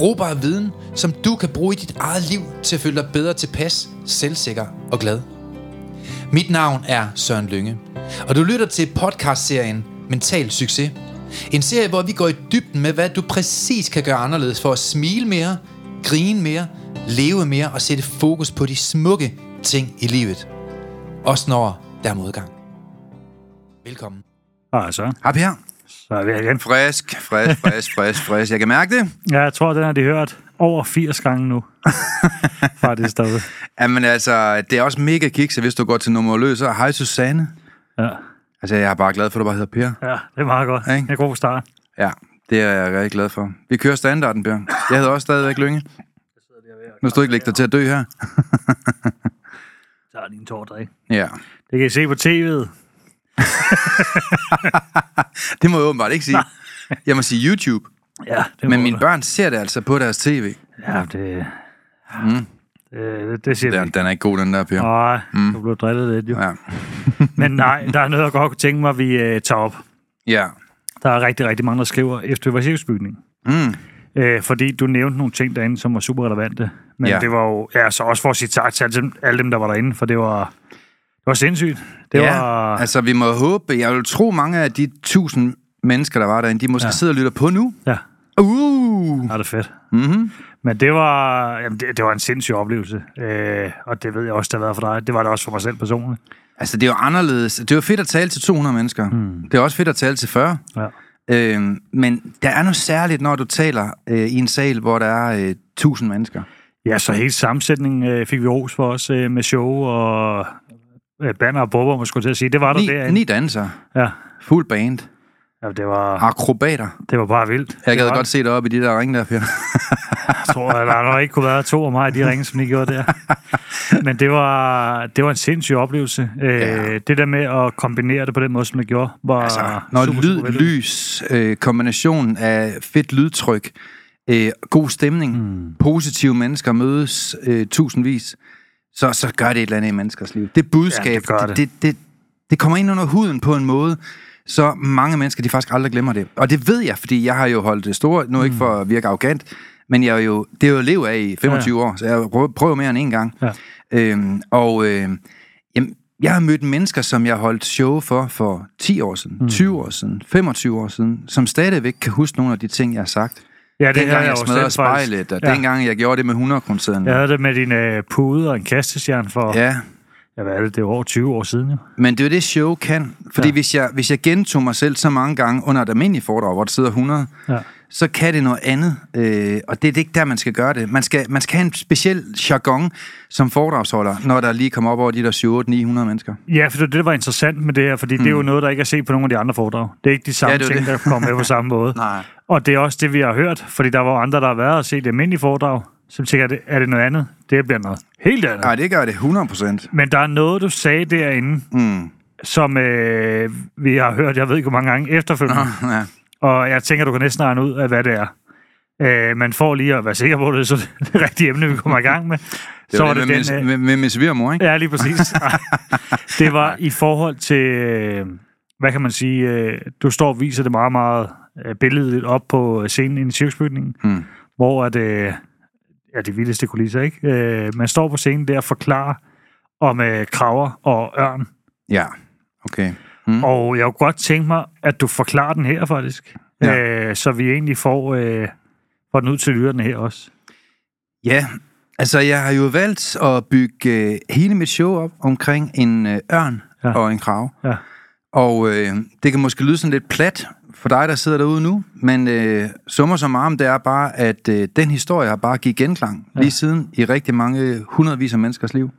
Brugbar viden, som du kan bruge i dit eget liv til at føle dig bedre tilpas, selvsikker og glad. Mit navn er Søren Lynge, og du lytter til podcastserien Mental Succes. En serie, hvor vi går i dybden med, hvad du præcis kan gøre anderledes for at smile mere, grine mere, leve mere og sætte fokus på de smukke ting i livet. Også når der er modgang. Velkommen. Ah, så. Hej Per. Så er vi igen. Frisk, frisk, frisk, frisk, frisk. Jeg kan mærke det. Ja, jeg tror, den har de hørt over 80 gange nu. Faktisk derude. Jamen altså, det er også mega kikse, hvis du går til nummer løs. Og hej Susanne. Ja. Altså, jeg er bare glad for, at du bare hedder Per. ja, det er meget godt. Ikke? Det er god start. Ja, det er jeg rigtig glad for. Vi kører standarden, Per. Jeg hedder også stadigvæk Lynge. Nu skal du ikke lægge dig til at dø her. Så er din tårdrik. Ja. Det kan I se på tv'et. Det må jeg åbenbart ikke sige. Jeg må sige YouTube. Ja, det Men mine du. børn ser det altså på deres tv. Ja, det... Mm. Det, det siger Den, den er ikke god, den der, Per. Nej, mm. du blev drillet lidt jo. Ja. Men nej, der er noget, jeg godt kunne tænke mig, vi uh, tager op. Ja. Der er rigtig, rigtig mange, der skriver efter. Mm. Øh, fordi du nævnte nogle ting derinde, som var super relevante. Men Ja. det var jo, ja, så også for at sige tak til alle dem der var derinde, for det var, det var sindssygt. Det ja, var, altså vi må håbe, jeg vil tro mange af de tusind mennesker, der var derinde, de måske ja. Sidder og lytter på nu. ja, Uh! ja, det er fedt. Mm-hmm. Men det var, jamen det, det var en sindssyg oplevelse. Øh, og det ved jeg også, det har været for dig. Det var det også for mig selv personligt. Altså, det er jo anderledes. Det er jo fedt at tale til 200 mennesker. Mm. Det er også fedt at tale til 40. Ja. Øhm, men der er noget særligt, når du taler øh, i en sal, hvor der er øh, 1000 mennesker. Ja, så hele sammensætningen øh, fik vi ros for os øh, med show og øh, banner og bobber, man skulle til at sige. Det var der Ni, derinde. ni danser. Ja. Fuld band. ja, det var, Akrobater. det var bare vildt. Jeg gad godt se dig op i de der ringe der, Per. Jeg tror, at der nok ikke kunne være to af mig i de ringe, som de gjorde der. Men det var, det var en sindssyg oplevelse. Ja. Ja. Det der med at kombinere det på den måde, som det gjorde, var Altså, når super, lyd, super lys, øh, kombinationen af fedt lydtryk, øh, god stemning, mm. positive mennesker mødes øh, tusindvis, så, så gør det et eller andet i menneskers liv. Det budskab, Ja, det det. det, det, det kommer ind under huden på en måde, så mange mennesker, de faktisk aldrig glemmer det. Og det ved jeg, fordi jeg har jo holdt det store, nu ikke for at virke arrogant, men jeg er jo, det er jo lev af i 25 ja. år, så jeg prøvet mere end en gang. Ja. Øhm, og øh, jamen, jeg har mødt mennesker, som jeg har holdt show for for 10 år siden, mm. 20 år siden, 25 år siden, som stadigvæk kan huske nogle af de ting, jeg har sagt. Ja, det dengang jeg jo smadrede spejlet, og Ja. dengang jeg gjorde det med 100 kroner Jeg havde det med din øh, pude og en kastestjern for, ja. Ja, hvad er det, det var over 20 år siden jo. men det er det, show kan. Fordi. Ja. hvis, jeg, hvis jeg gentog mig selv så mange gange under et almindeligt foredrag, hvor der sidder 100, Ja. Så kan det noget andet. Øh, og det er ikke der, man skal gøre det. Man skal, man skal have en speciel jargon som foredragsholder, når der lige kommer op over de der 700-900 mennesker. Ja, for det, var det var interessant med det her, fordi mm. det er jo noget, der ikke er set på nogle af de andre foredrag. Det er ikke de samme Ja, det ting, det. der kommer med på samme måde. Nej. Og det er også det, vi har hørt, fordi der var andre, der har været og set det almindelige foredrag, som tænker, er det, er det noget andet? Det bliver noget helt andet. Nej, det gør det 100 procent. Men der er noget, du sagde derinde, Mm. som øh, vi har hørt, jeg ved ikke hvor mange gange efterfølgende. Ja. Og jeg tænker, du kan næsten regne ud af, hvad det er. Øh, man får lige at være sikker på, at det er så det rigtige emne, vi kommer i gang med. Det så var det det med, den... med, Øh, med, med Miss Virmor, ikke? ja, lige præcis. det var i forhold til, øh, hvad kan man sige, øh, du står og viser det meget, meget billedligt op på scenen i cirkusbygningen, Mm. hvor at, ja, de vildeste kulisser, ikke? Man står på scenen der og forklarer om kraver og ørn. Ja, okay. Mm. Og jeg kunne godt tænke mig, at du forklarer den her faktisk. Ja. Øh, så vi egentlig får, øh, får den ud til lytterne her også. Ja, altså jeg har jo valgt at bygge øh, hele mit show op omkring en øh, ørn ja. Og en krav. Ja. Og øh, det kan måske lyde sådan lidt plat for dig, der sidder derude nu, men øh, summer som arm, det er bare, at øh, den historie har bare givet genklang ja. lige siden i rigtig mange hundredvis af menneskers liv.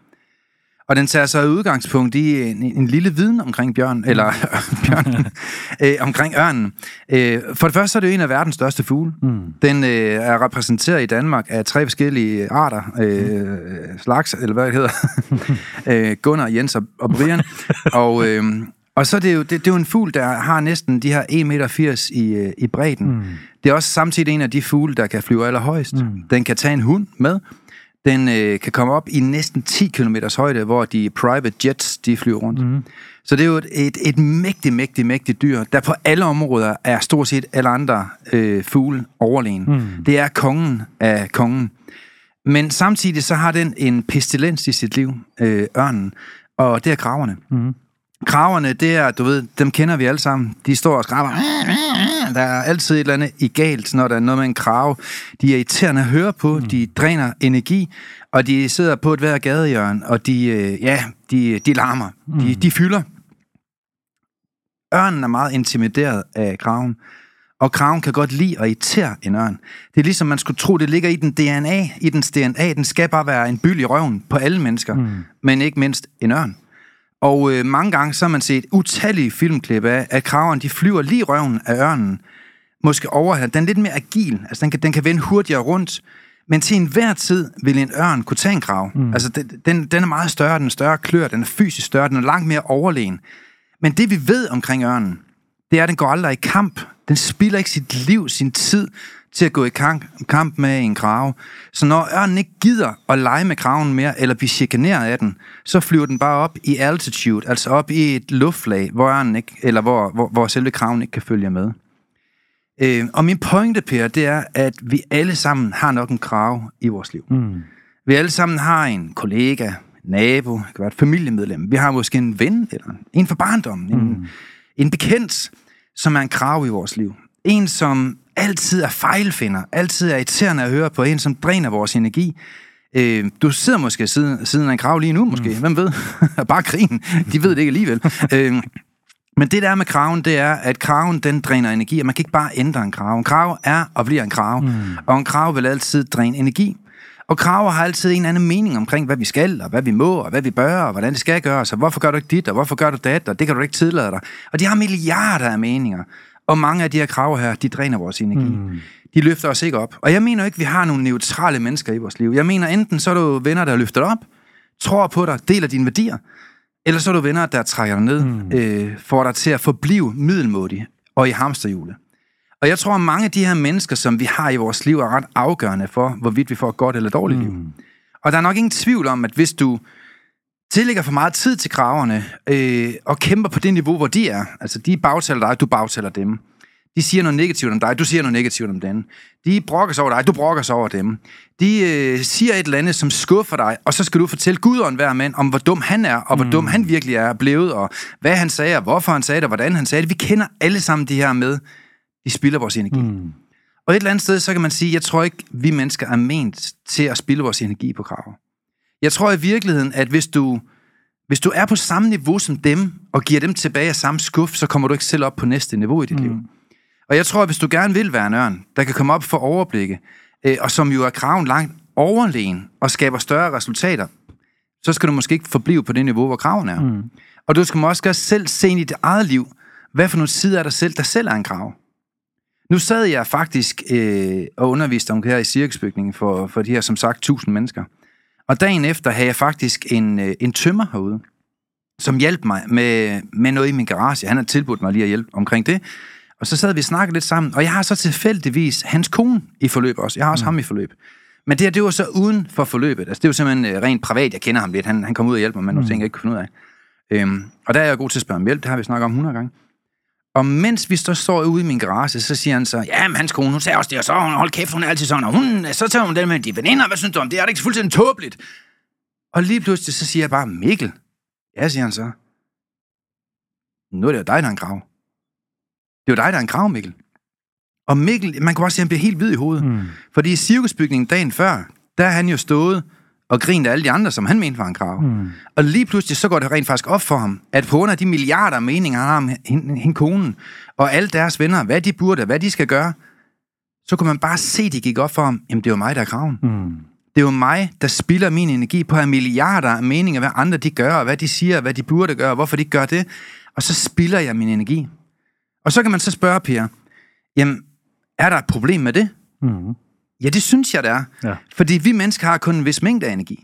Og den tager så udgangspunkt i en, en lille viden omkring bjørn, eller bjørn, øh, omkring ørnen. Øh, for det første så er det jo en af verdens største fugle. Mm. Den øh, er repræsenteret i Danmark af tre forskellige arter, øh, slags, eller hvad det hedder, øh, Gunnar, Jens og, og Brian. og, øh, og så er det jo, det, det er jo en fugl, der har næsten de her 1,80 meter i, øh, i bredden. Mm. Det er også samtidig en af de fugle, der kan flyve allerhøjst. Mm. Den kan tage en hund med, den øh, kan komme op i næsten 10 km højde, hvor de private jets, de flyver rundt. Mm. Så det er jo et, et, et mægtigt, mægtigt, mægtigt dyr, der på alle områder er stort set alle andre øh, fugle overlegen. Mm. Det er kongen af kongen. Men samtidig så har den en pestilens i sit liv, øh, ørnen, og det er graverne. Mm. Kraverne, det er, du ved, dem kender vi alle sammen. De står og skraber. Der er altid et eller andet i galt, når der er noget med en krav. De er irriterende at høre på, mm. de dræner energi, og de sidder på et hver gadehjørn, og de, øh, ja, de, de larmer. Mm. De, de fylder. Ørnen er meget intimideret af kraven, og kraven kan godt lide at irritere en ørn. Det er ligesom man skulle tro, det ligger i den DNA, i dens DNA. Den skal bare være en byld i røven på alle mennesker, mm. men ikke mindst en ørn. Og øh, mange gange så har man set utallige filmklip af, at kraveren de flyver lige røven af ørnen. Måske overhælder. Den er lidt mere agil. Altså, den kan, den kan vende hurtigere rundt. Men til enhver tid vil en ørn kunne tage en krav. Mm. Altså, den, den, den er meget større, den er større klør, den er fysisk større, den er langt mere overlegen. Men det vi ved omkring ørnen, det er, at den går aldrig i kamp. Den spilder ikke sit liv, sin tid til at gå i kamp, kamp med en krave. Så når ørnen ikke gider at lege med kraven mere, eller blive chikaneret af den, så flyver den bare op i altitude, altså op i et luftlag, hvor, ørnen ikke, eller hvor, hvor, hvor selve kraven ikke kan følge med. Øh, og min pointe, Per, det er, at vi alle sammen har nok en krave i vores liv. Mm. Vi alle sammen har en kollega, nabo, det kan være et familiemedlem. Vi har måske en ven, eller en for barndommen, mm. en, en bekendt, som er en krav i vores liv. En, som altid er fejlfinder, altid er irriterende at høre på, en, som dræner vores energi. Øh, du sidder måske siden, siden af en krav lige nu, måske. Mm. Hvem ved? Bare krigen. De ved det ikke alligevel. øh, men det der med kraven, det er, at kraven, den dræner energi, og man kan ikke bare ændre en krav. En krav er og bliver en krav, mm. og en krav vil altid dræne energi. Og kraver har altid en eller anden mening omkring, hvad vi skal, og hvad vi må, og hvad vi bør, og hvordan det skal gøres, og hvorfor gør du ikke dit, og hvorfor gør du det, og det kan du ikke tillade dig. Og de har milliarder af meninger. Og mange af de her kraver her, de dræner vores energi. Mm. De løfter os ikke op. Og jeg mener ikke, vi har nogle neutrale mennesker i vores liv. Jeg mener, enten så er du venner, der løfter op, tror på dig, deler dine værdier, eller så er du venner, der trækker dig ned, mm. øh, får dig til at forblive middelmådig og i hamsterhjulet. Og jeg tror, at mange af de her mennesker, som vi har i vores liv, er ret afgørende for, hvorvidt vi får et godt eller dårligt mm. liv. Og der er nok ingen tvivl om, at hvis du tillægger for meget tid til kraverne, øh, og kæmper på det niveau, hvor de er. Altså, de bagtaler dig, du bagtaler dem. De siger noget negativt om dig, du siger noget negativt om dem. De brokker sig over dig, du brokker sig over dem. De øh, siger et eller andet, som skuffer dig, og så skal du fortælle Gud og enhver mand om, hvor dum han er, og hvor mm. dum han virkelig er blevet, og hvad han sagde, og hvorfor han sagde det, og hvordan han sagde det. Vi kender alle sammen de her med, de spilder vores energi. Mm. Og et eller andet sted, så kan man sige, jeg tror ikke, vi mennesker er ment til at spille vores energi på krav. Jeg tror i virkeligheden, at hvis du, hvis du er på samme niveau som dem, og giver dem tilbage af samme skuff, så kommer du ikke selv op på næste niveau i dit mm. liv. Og jeg tror, at hvis du gerne vil være en ørn, der kan komme op for overblikke, øh, og som jo er kraven langt overlegen og skaber større resultater, så skal du måske ikke forblive på det niveau, hvor kraven er. Mm. Og du skal måske også selv se ind i dit eget liv, hvad for nogle sider er der selv, der selv er en krav. Nu sad jeg faktisk øh, og underviste om det her i cirkusbygningen for, for de her, som sagt, tusind mennesker. Og dagen efter havde jeg faktisk en, øh, en tømmer herude, som hjalp mig med, med noget i min garage. Han har tilbudt mig lige at hjælpe omkring det. Og så sad vi og snakkede lidt sammen, og jeg har så tilfældigvis hans kone i forløb også. Jeg har også mm. ham i forløb. Men det her, det var så uden for forløbet. Altså, det var simpelthen øh, rent privat. Jeg kender ham lidt. Han, han kom ud og hjælper mig med nogle mm. ting, jeg ikke kunne finde ud af. Øhm, og der er jeg god til at spørge om hjælp. Det har vi snakket om 100 gange. Og mens vi så står ude i min garage, så siger han så, ja, men hans kone, hun sagde også det, og så hold kæft, hun er altid sådan, og hun, så tager hun den med de veninder, hvad synes du om det? Er det ikke fuldstændig tåbeligt? Og lige pludselig, så siger jeg bare, Mikkel. Ja, siger han så. Nu er det jo dig, der er en grav. Det er jo dig, der er en grav, Mikkel. Og Mikkel, man kan også se, at han bliver helt hvid i hovedet. Mm. Fordi i cirkusbygningen dagen før, der er han jo stået og grint af alle de andre, som han mente var en krav. Mm. Og lige pludselig så går det rent faktisk op for ham, at på grund af de milliarder meninger, han har om hende, hende konen, og alle deres venner, hvad de burde, hvad de skal gøre, så kunne man bare se, det gik op for ham, jamen det var mig, der er kraven. Mm. Det er jo mig, der spilder min energi på at have milliarder af meninger, hvad andre de gør, og hvad de siger, hvad de burde gøre, og hvorfor de gør det. Og så spilder jeg min energi. Og så kan man så spørge, Per, jamen, er der et problem med det? Mm. Ja, det synes jeg, det er. Ja. Fordi vi mennesker har kun en vis mængde af energi.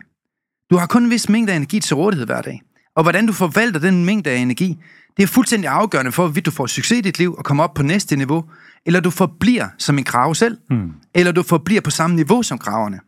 Du har kun en vis mængde af energi til rådighed hver dag. Og hvordan du forvalter den mængde af energi, det er fuldstændig afgørende for, hvorvidt du får succes i dit liv og kommer op på næste niveau, eller du forbliver som en krave selv, mm. eller du forbliver på samme niveau som kraverne.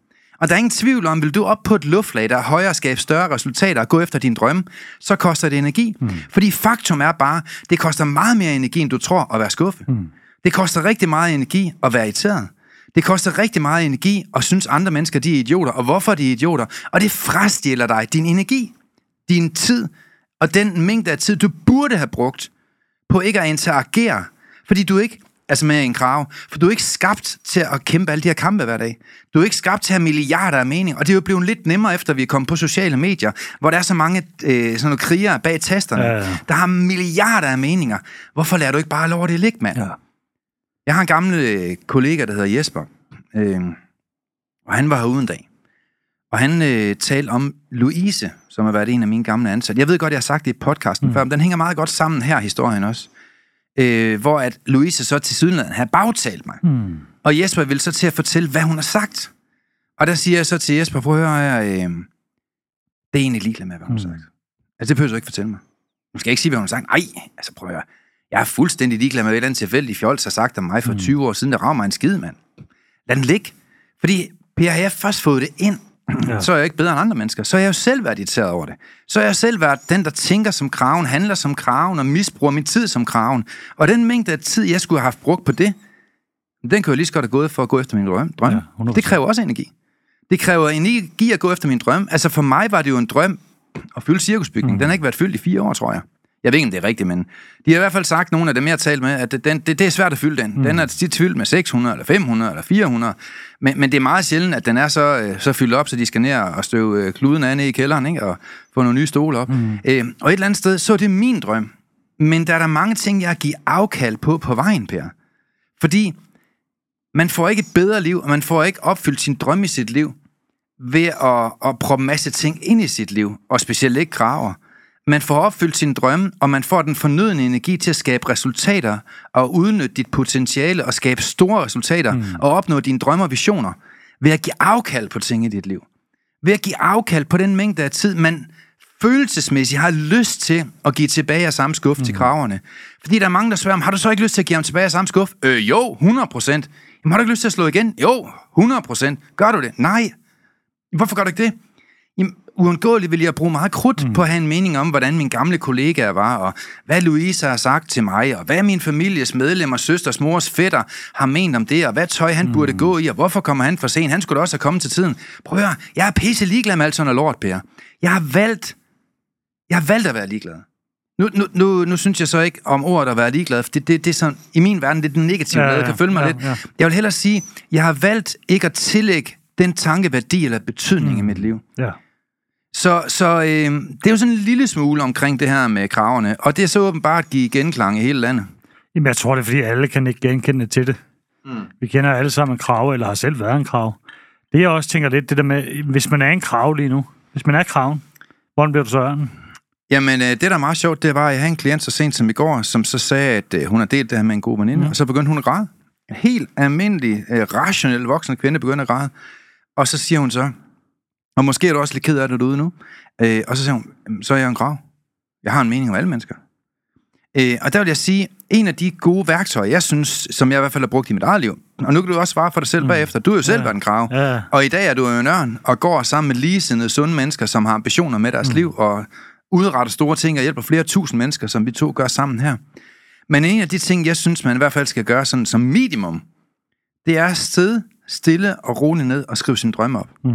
Og der er ingen tvivl om, vil du op på et luftlag, der er højere, skabe større resultater og gå efter din drømme, så koster det energi. Mm. Fordi faktum er bare, det koster meget mere energi, end du tror at være skuffet. Mm. Det koster rigtig meget energi at være irriteret. Det koster rigtig meget energi at synes andre mennesker, de er idioter. Og hvorfor de er idioter? Og det frastjæler dig din energi, din tid og den mængde af tid, du burde have brugt på ikke at interagere. Fordi du ikke altså med en krav. For du er ikke skabt til at kæmpe alle de her kampe hver dag. Du er ikke skabt til at have milliarder af mening. Og det er jo blevet lidt nemmere, efter vi er kommet på sociale medier, hvor der er så mange øh, sådan nogle krigere bag tasterne, Ja, ja. der har milliarder af meninger. Hvorfor lader du ikke bare lov at det ligge, mand? Ja. Jeg har en gammel øh, kollega, der hedder Jesper, øh, og han var herude en dag. Og han øh, talte om Louise, som har været en af mine gamle ansatte. Jeg ved godt, jeg har sagt det i podcasten mm. før, men den hænger meget godt sammen her, historien også. Øh, hvor at Louise så til sydenlandet havde bagtalt mig. Mm. Og Jesper vil så til at fortælle, hvad hun har sagt. Og der siger jeg så til Jesper, prøv at høre her, øh, det er egentlig ligeglad med, hvad hun har Mm. sagt. Altså, det behøver du ikke fortælle mig. Du skal ikke sige, hvad hun har sagt. Nej, altså prøv at høre. Jeg er fuldstændig ligeglad med, hvad andet tilfældigt fjols har sagt om mig for 20 år siden, der mig en skid, mand. Lad den ligge. Fordi, Per, har jeg først fået det ind, Ja. så er jeg ikke bedre end andre mennesker. Så er jeg jo selv været irriteret over det. Så er jeg selv været den, der tænker som kraven, handler som kraven og misbruger min tid som kraven. Og den mængde af tid, jeg skulle have haft brugt på det, den kunne jeg lige så godt have gået for at gå efter min drøm. drøm. Ja, 100%. det kræver også energi. Det kræver energi at gå efter min drøm. Altså for mig var det jo en drøm at fylde cirkusbygningen. Mm. Den har ikke været fyldt i fire år, tror jeg. Jeg ved ikke, om det er rigtigt, men de har i hvert fald sagt, nogle af dem, jeg har talt med, at den, det, det er svært at fylde den. Mm. Den er tit fyldt med 600, eller 500, eller 400. Men, men det er meget sjældent, at den er så, øh, så fyldt op, så de skal ned og støve øh, kluden af ned i kælderen, ikke? og få nogle nye stole op. Mm. Øh, og et eller andet sted, så er det min drøm. Men der er der mange ting, jeg har givet afkald på på vejen, Per. Fordi man får ikke et bedre liv, og man får ikke opfyldt sin drøm i sit liv, ved at, at proppe masse ting ind i sit liv, og specielt ikke kraver. Man får opfyldt sin drømme, og man får den fornødne energi til at skabe resultater, og udnytte dit potentiale, og skabe store resultater, mm. og opnå dine drømme og visioner, ved at give afkald på ting i dit liv. Ved at give afkald på den mængde af tid, man følelsesmæssigt har lyst til at give tilbage af samme skuffe mm. til kraverne. Fordi der er mange, der spørger, har du så ikke lyst til at give ham tilbage af samme skuffe? Øh, jo, 100 procent. Jamen, har du ikke lyst til at slå igen? Jo, 100 procent. Gør du det? Nej. Hvorfor gør du ikke det? Jamen, uundgåeligt vil jeg bruge meget krudt mm. på at have en mening om, hvordan mine gamle kollegaer var, og hvad Louise har sagt til mig, og hvad min families medlemmer, søsters, mors, fætter har ment om det, og hvad tøj han mm. burde gå i, og hvorfor kommer han for sent? Han skulle også have kommet til tiden. Prøv at høre, jeg er pisse ligeglad med alt sådan noget lort, Per. Jeg har valgt, jeg har valgt at være ligeglad. Nu, nu, nu, nu synes jeg så ikke om ordet at være ligeglad, for det, det, det er sådan, i min verden, det er den negative Ja, ja, kan følge mig ja, lidt. ja. Jeg vil hellere sige, jeg har valgt ikke at tillægge den tanke værdi eller betydning mm. i mit liv. Ja. Så, så øh, det er jo sådan en lille smule omkring det her med kravene, og det er så åbenbart at give genklang i hele landet. Jamen, jeg tror, det er, fordi alle kan ikke genkende til det. Mm. Vi kender alle sammen en krav, eller har selv været en krav. Det, jeg også tænker lidt, det der med, hvis man er en krav lige nu, hvis man er kraven, hvordan bliver du så ørnen? Jamen, øh, det der er meget sjovt, det var, at jeg havde en klient så sent som i går, som så sagde, at øh, hun har delt det her med en god veninde, mm. og så begyndte hun at græde. En helt almindelig, øh, rationel voksen kvinde begynder at græde. Og så siger hun så, og måske er du også lidt ked af det derude nu, øh, og så siger hun, "Jamen, så er jeg en grav. Jeg har en mening om alle mennesker. Øh, og der vil jeg sige, en af de gode værktøjer, jeg synes, som jeg i hvert fald har brugt i mit eget liv, og nu kan du også svare for dig selv mm. bagefter, du har jo selv Ja. været en krav, Ja. og i dag er du jo en ørn, og går sammen med ligesindede sunde mennesker, som har ambitioner med deres mm. liv, og udretter store ting, og hjælper flere tusind mennesker, som vi to gør sammen her. Men en af de ting, jeg synes, man i hvert fald skal gøre sådan som minimum, det er at sidde stille og roligt ned og skrive sin drømme op. Mm.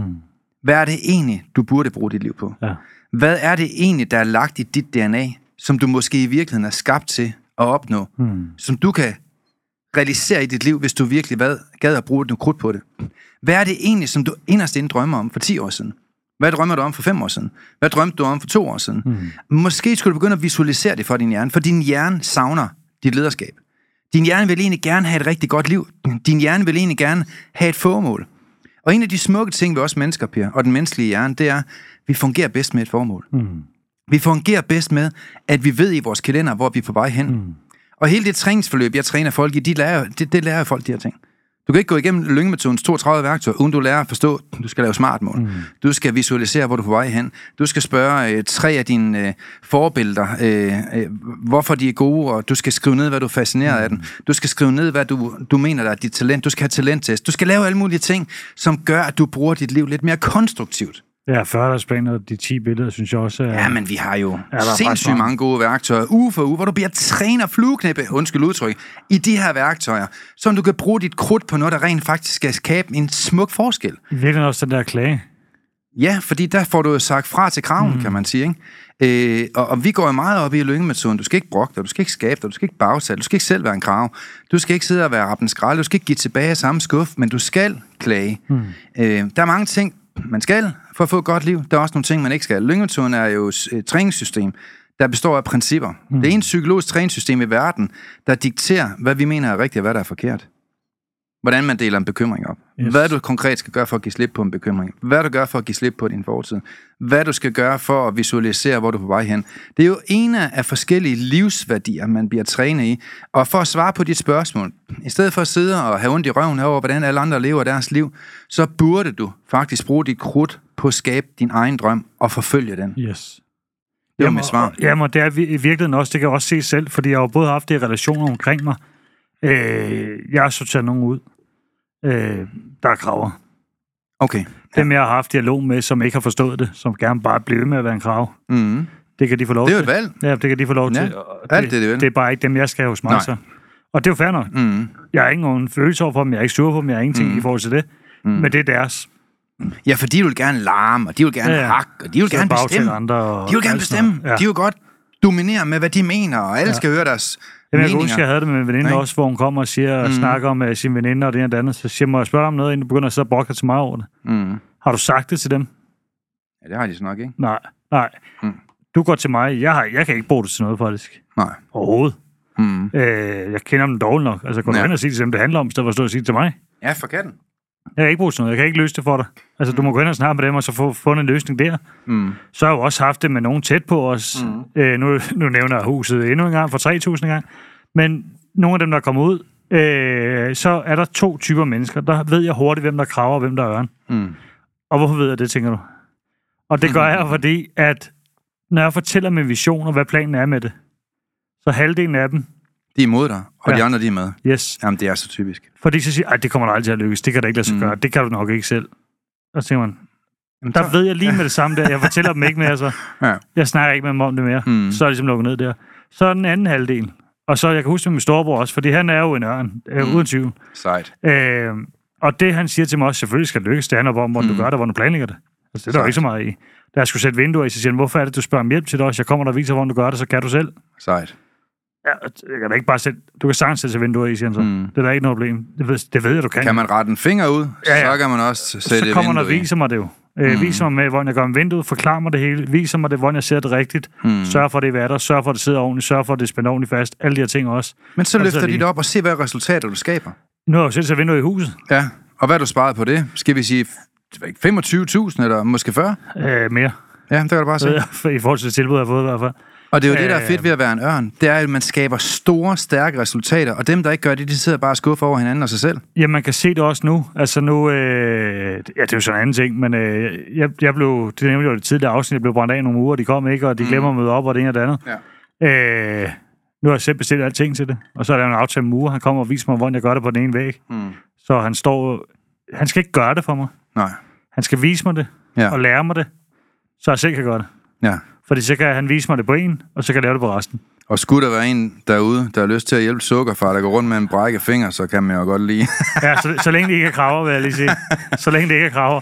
Hvad er det egentlig, du burde bruge dit liv på? Ja. Hvad er det egentlig, der er lagt i dit DNA, som du måske i virkeligheden er skabt til at opnå? Mm. Som du kan realisere i dit liv, hvis du virkelig hvad, gad at bruge noget krudt på det? Hvad er det egentlig, som du inderst inde drømmer om for 10 år siden? Hvad drømmer du om for 5 år siden? Hvad drømte du om for 2 år siden? Mm. Måske skulle du begynde at visualisere det for din hjerne, for din hjerne savner dit lederskab. Din hjerne vil egentlig gerne have et rigtig godt liv. Din hjerne vil egentlig gerne have et formål. Og en af de smukke ting ved os mennesker, Per, og den menneskelige hjerne, det er, at vi fungerer bedst med et formål. Mm. Vi fungerer bedst med, at vi ved i vores kalender, hvor vi er på vej hen. Mm. Og hele det træningsforløb, jeg træner folk i, de lærer, det, det lærer folk de her ting. Du kan ikke gå igennem lyngemetodens 32 værktøjer, uden du lærer at forstå, du skal lave smartmål. Mm. Du skal visualisere, hvor du er på vej hen. Du skal spørge øh, tre af dine øh, forbilleder, øh, øh, hvorfor de er gode, og du skal skrive ned, hvad du er fascineret mm. af dem. Du skal skrive ned, hvad du, du mener, der er dit talent. Du skal have talenttest. Du skal lave alle mulige ting, som gør, at du bruger dit liv lidt mere konstruktivt. Ja, 40 og de 10 billeder, synes jeg også er... Ja, men vi har jo sindssygt mange. gode værktøjer, uge for uge, hvor du bliver træner flueknæppe, undskyld udtryk, i de her værktøjer, så du kan bruge dit krudt på noget, der rent faktisk skal skabe en smuk forskel. I virkeligheden også den der klage. Ja, fordi der får du jo sagt fra til kraven, mm. kan man sige. Ikke? Øh, og, og vi går jo meget op i lyngemetoden. Du skal ikke brokke dig, du skal ikke skabe dig, du skal ikke bagsætte, du skal ikke selv være en krav. Du skal ikke sidde og være rappen skrald, du skal ikke give tilbage samme skuff, men du skal klage. Mm. Øh, der er mange ting, man skal for at få et godt liv. Der er også nogle ting, man ikke skal. Lyngemetoden er jo et træningssystem, der består af principper. Mm. Det er en psykologisk træningssystem i verden, der dikterer, hvad vi mener er rigtigt og hvad der er forkert. Hvordan man deler en bekymring op. Yes. Hvad du konkret skal gøre for at give slip på en bekymring. Hvad du gør for at give slip på din fortid. Hvad du skal gøre for at visualisere, hvor du er på vej hen. Det er jo en af forskellige livsværdier, man bliver trænet i. Og for at svare på dit spørgsmål, i stedet for at sidde og have ondt i røven over, hvordan alle andre lever deres liv, så burde du faktisk bruge dit krudt på at skabe din egen drøm og forfølge den. Yes. Det var mit svar. Jamen, og det er i virkeligheden også, det kan jeg også se selv, fordi jeg har jo både haft det i relationer omkring mig. Øh, jeg har sorteret nogen ud, øh, der er kraver. Okay. Dem, jeg har haft dialog med, som ikke har forstået det, som gerne bare bliver med at være en krav. Mm. Det kan de få lov Det er jo til. et valg. Ja, det kan de få lov Ja, til. Og alt det, de vil. det er bare ikke dem, jeg skal have hos mig. Nej. Så. Og det er jo fair nok. Mm. Jeg har ikke nogen følelse over for dem, jeg er ikke sur på dem, jeg har ingenting mm. i forhold til det. Mm. Men det er deres. Ja, for de vil gerne larme, og de vil gerne Ja, ja, ja. ja. hakke, og de vil Så gerne bestemme. andre og de vil gerne bestemme. Ja. De vil godt dominere med, hvad de mener, og alle ja. skal høre deres Jamen, jeg kan huske, jeg havde det med en veninde Ikke? også, hvor hun kommer og siger og mm. snakker om uh, sin veninde og det ene og det andet. Så siger må jeg spørge om noget, inden du begynder at sidde og brokke til mig over det? Mm. Har du sagt det til dem? Ja, det har de så nok, ikke? Nej, nej. Mm. Du går til mig. Jeg, har, jeg kan ikke bruge det til noget, faktisk. Nej. Overhovedet. Mm. Øh, jeg kender dem dårligt nok. Altså, gå ja. Hen og sige det til dem, det handler om, i stedet for at stå og sige det til mig. Ja, for katten. Jeg kan ikke bruge til noget. Jeg kan ikke løse det for dig. Altså, du må gå hen og snakke med dem, og så få fundet en løsning der. Mm. Så har jeg jo også haft det med nogen tæt på os. Mm. Øh, nu, nu nævner jeg huset endnu en gang for 3.000 gang. Men nogle af dem, der kommer ud, øh, så er der to typer mennesker. Der ved jeg hurtigt, hvem der kraver og hvem der er ørn. Mm. Og hvorfor ved jeg det, tænker du? Og det gør jeg, fordi at når jeg fortæller min vision og hvad planen er med det, så halvdelen af dem, De er imod dig, og Ja. de andre, de er med. yes, Jamen, det er så typisk. fordi så siger det kommer aldrig til at lykkes, det kan da ikke lade sig Mm. gøre, det kan du nok ikke selv. Og så tænker man, Jamen, der så- ved jeg lige med det samme der, jeg fortæller dem ikke mere, så Ja. jeg snakker ikke med dem om det mere, Mm. så er det ligesom lukket ned der. Så er den anden halvdel, og så jeg kan huske med min storebror også, fordi han er jo en ørn, øh, Mm. uden tvivl. Sejt. Øh, og det han siger til mig også, selvfølgelig skal det lykkes, det handler om, hvordan du Mm. gør det, hvordan du planlægger det. Altså, det er der jo ikke så meget i. Da jeg skulle sætte vinduer i, så siger han, hvorfor er det, du spørger om hjælp til det også? Jeg kommer der og viser, hvordan du gør det, så kan du selv. Sejt. Ja, jeg kan da ikke bare sætte, du kan sagtens sætte vinduer i, siger han så. Mm. Det er da ikke noget problem. Det ved, det ved jeg, du kan. Kan man rette en finger ud, Ja, ja. så kan man også sætte så kommer han og vinduet i. viser mig det jo. Øh, Mm. Viser mig med, hvordan jeg gør med vinduet, forklarer mig det hele, viser mig det, hvordan jeg ser det rigtigt, Mm. sørger for, at det er vatter, sørger for, at det sidder ordentligt, sørger for, at det er spændt ordentligt fast, alle de her ting også. Men så Og løfter de det op og se, hvad resultater du skaber. Nu har jeg jo selv sat vinduer i huset, Ja, og hvad har du sparet på det? Skal vi sige jeg ved ikke, 25.000 eller måske 40? øh, mere, Ja, det kan du bare se. i forhold til det tilbud, jeg har fået i hvert fald. Og det er jo det, der er fedt ved at være en ørn. Det er, at man skaber store, stærke resultater, og dem, der ikke gør det, de sidder bare og skuffer over hinanden og sig selv. Ja, man kan se det også nu. Altså nu, øh, ja, det er jo sådan en anden ting, men øh, jeg, jeg blev, det nævnte jo det tidligere afsnit, jeg blev brændt af nogle uger, de kom ikke, og de glemmer at møde op, og det ene og det andet. Ja. Øh, nu har jeg selv bestilt alting til det, og så er der en aftale med han kommer og viser mig, hvordan jeg gør det på den ene væg. Mm. Så han står, han skal ikke gøre det for mig. Nej. Han skal vise mig det, Ja. og lære mig det, så jeg selv kan gøre det. Ja. Fordi så kan han vise mig det på en, og så kan jeg lave det på resten. Og skulle der være en derude, der har lyst til at hjælpe sukkerfar, der går rundt med en brække finger, så kan man jo godt lide. Ja, så, så længe det ikke er kraver, vil jeg lige sige. Så længe det ikke er kraver.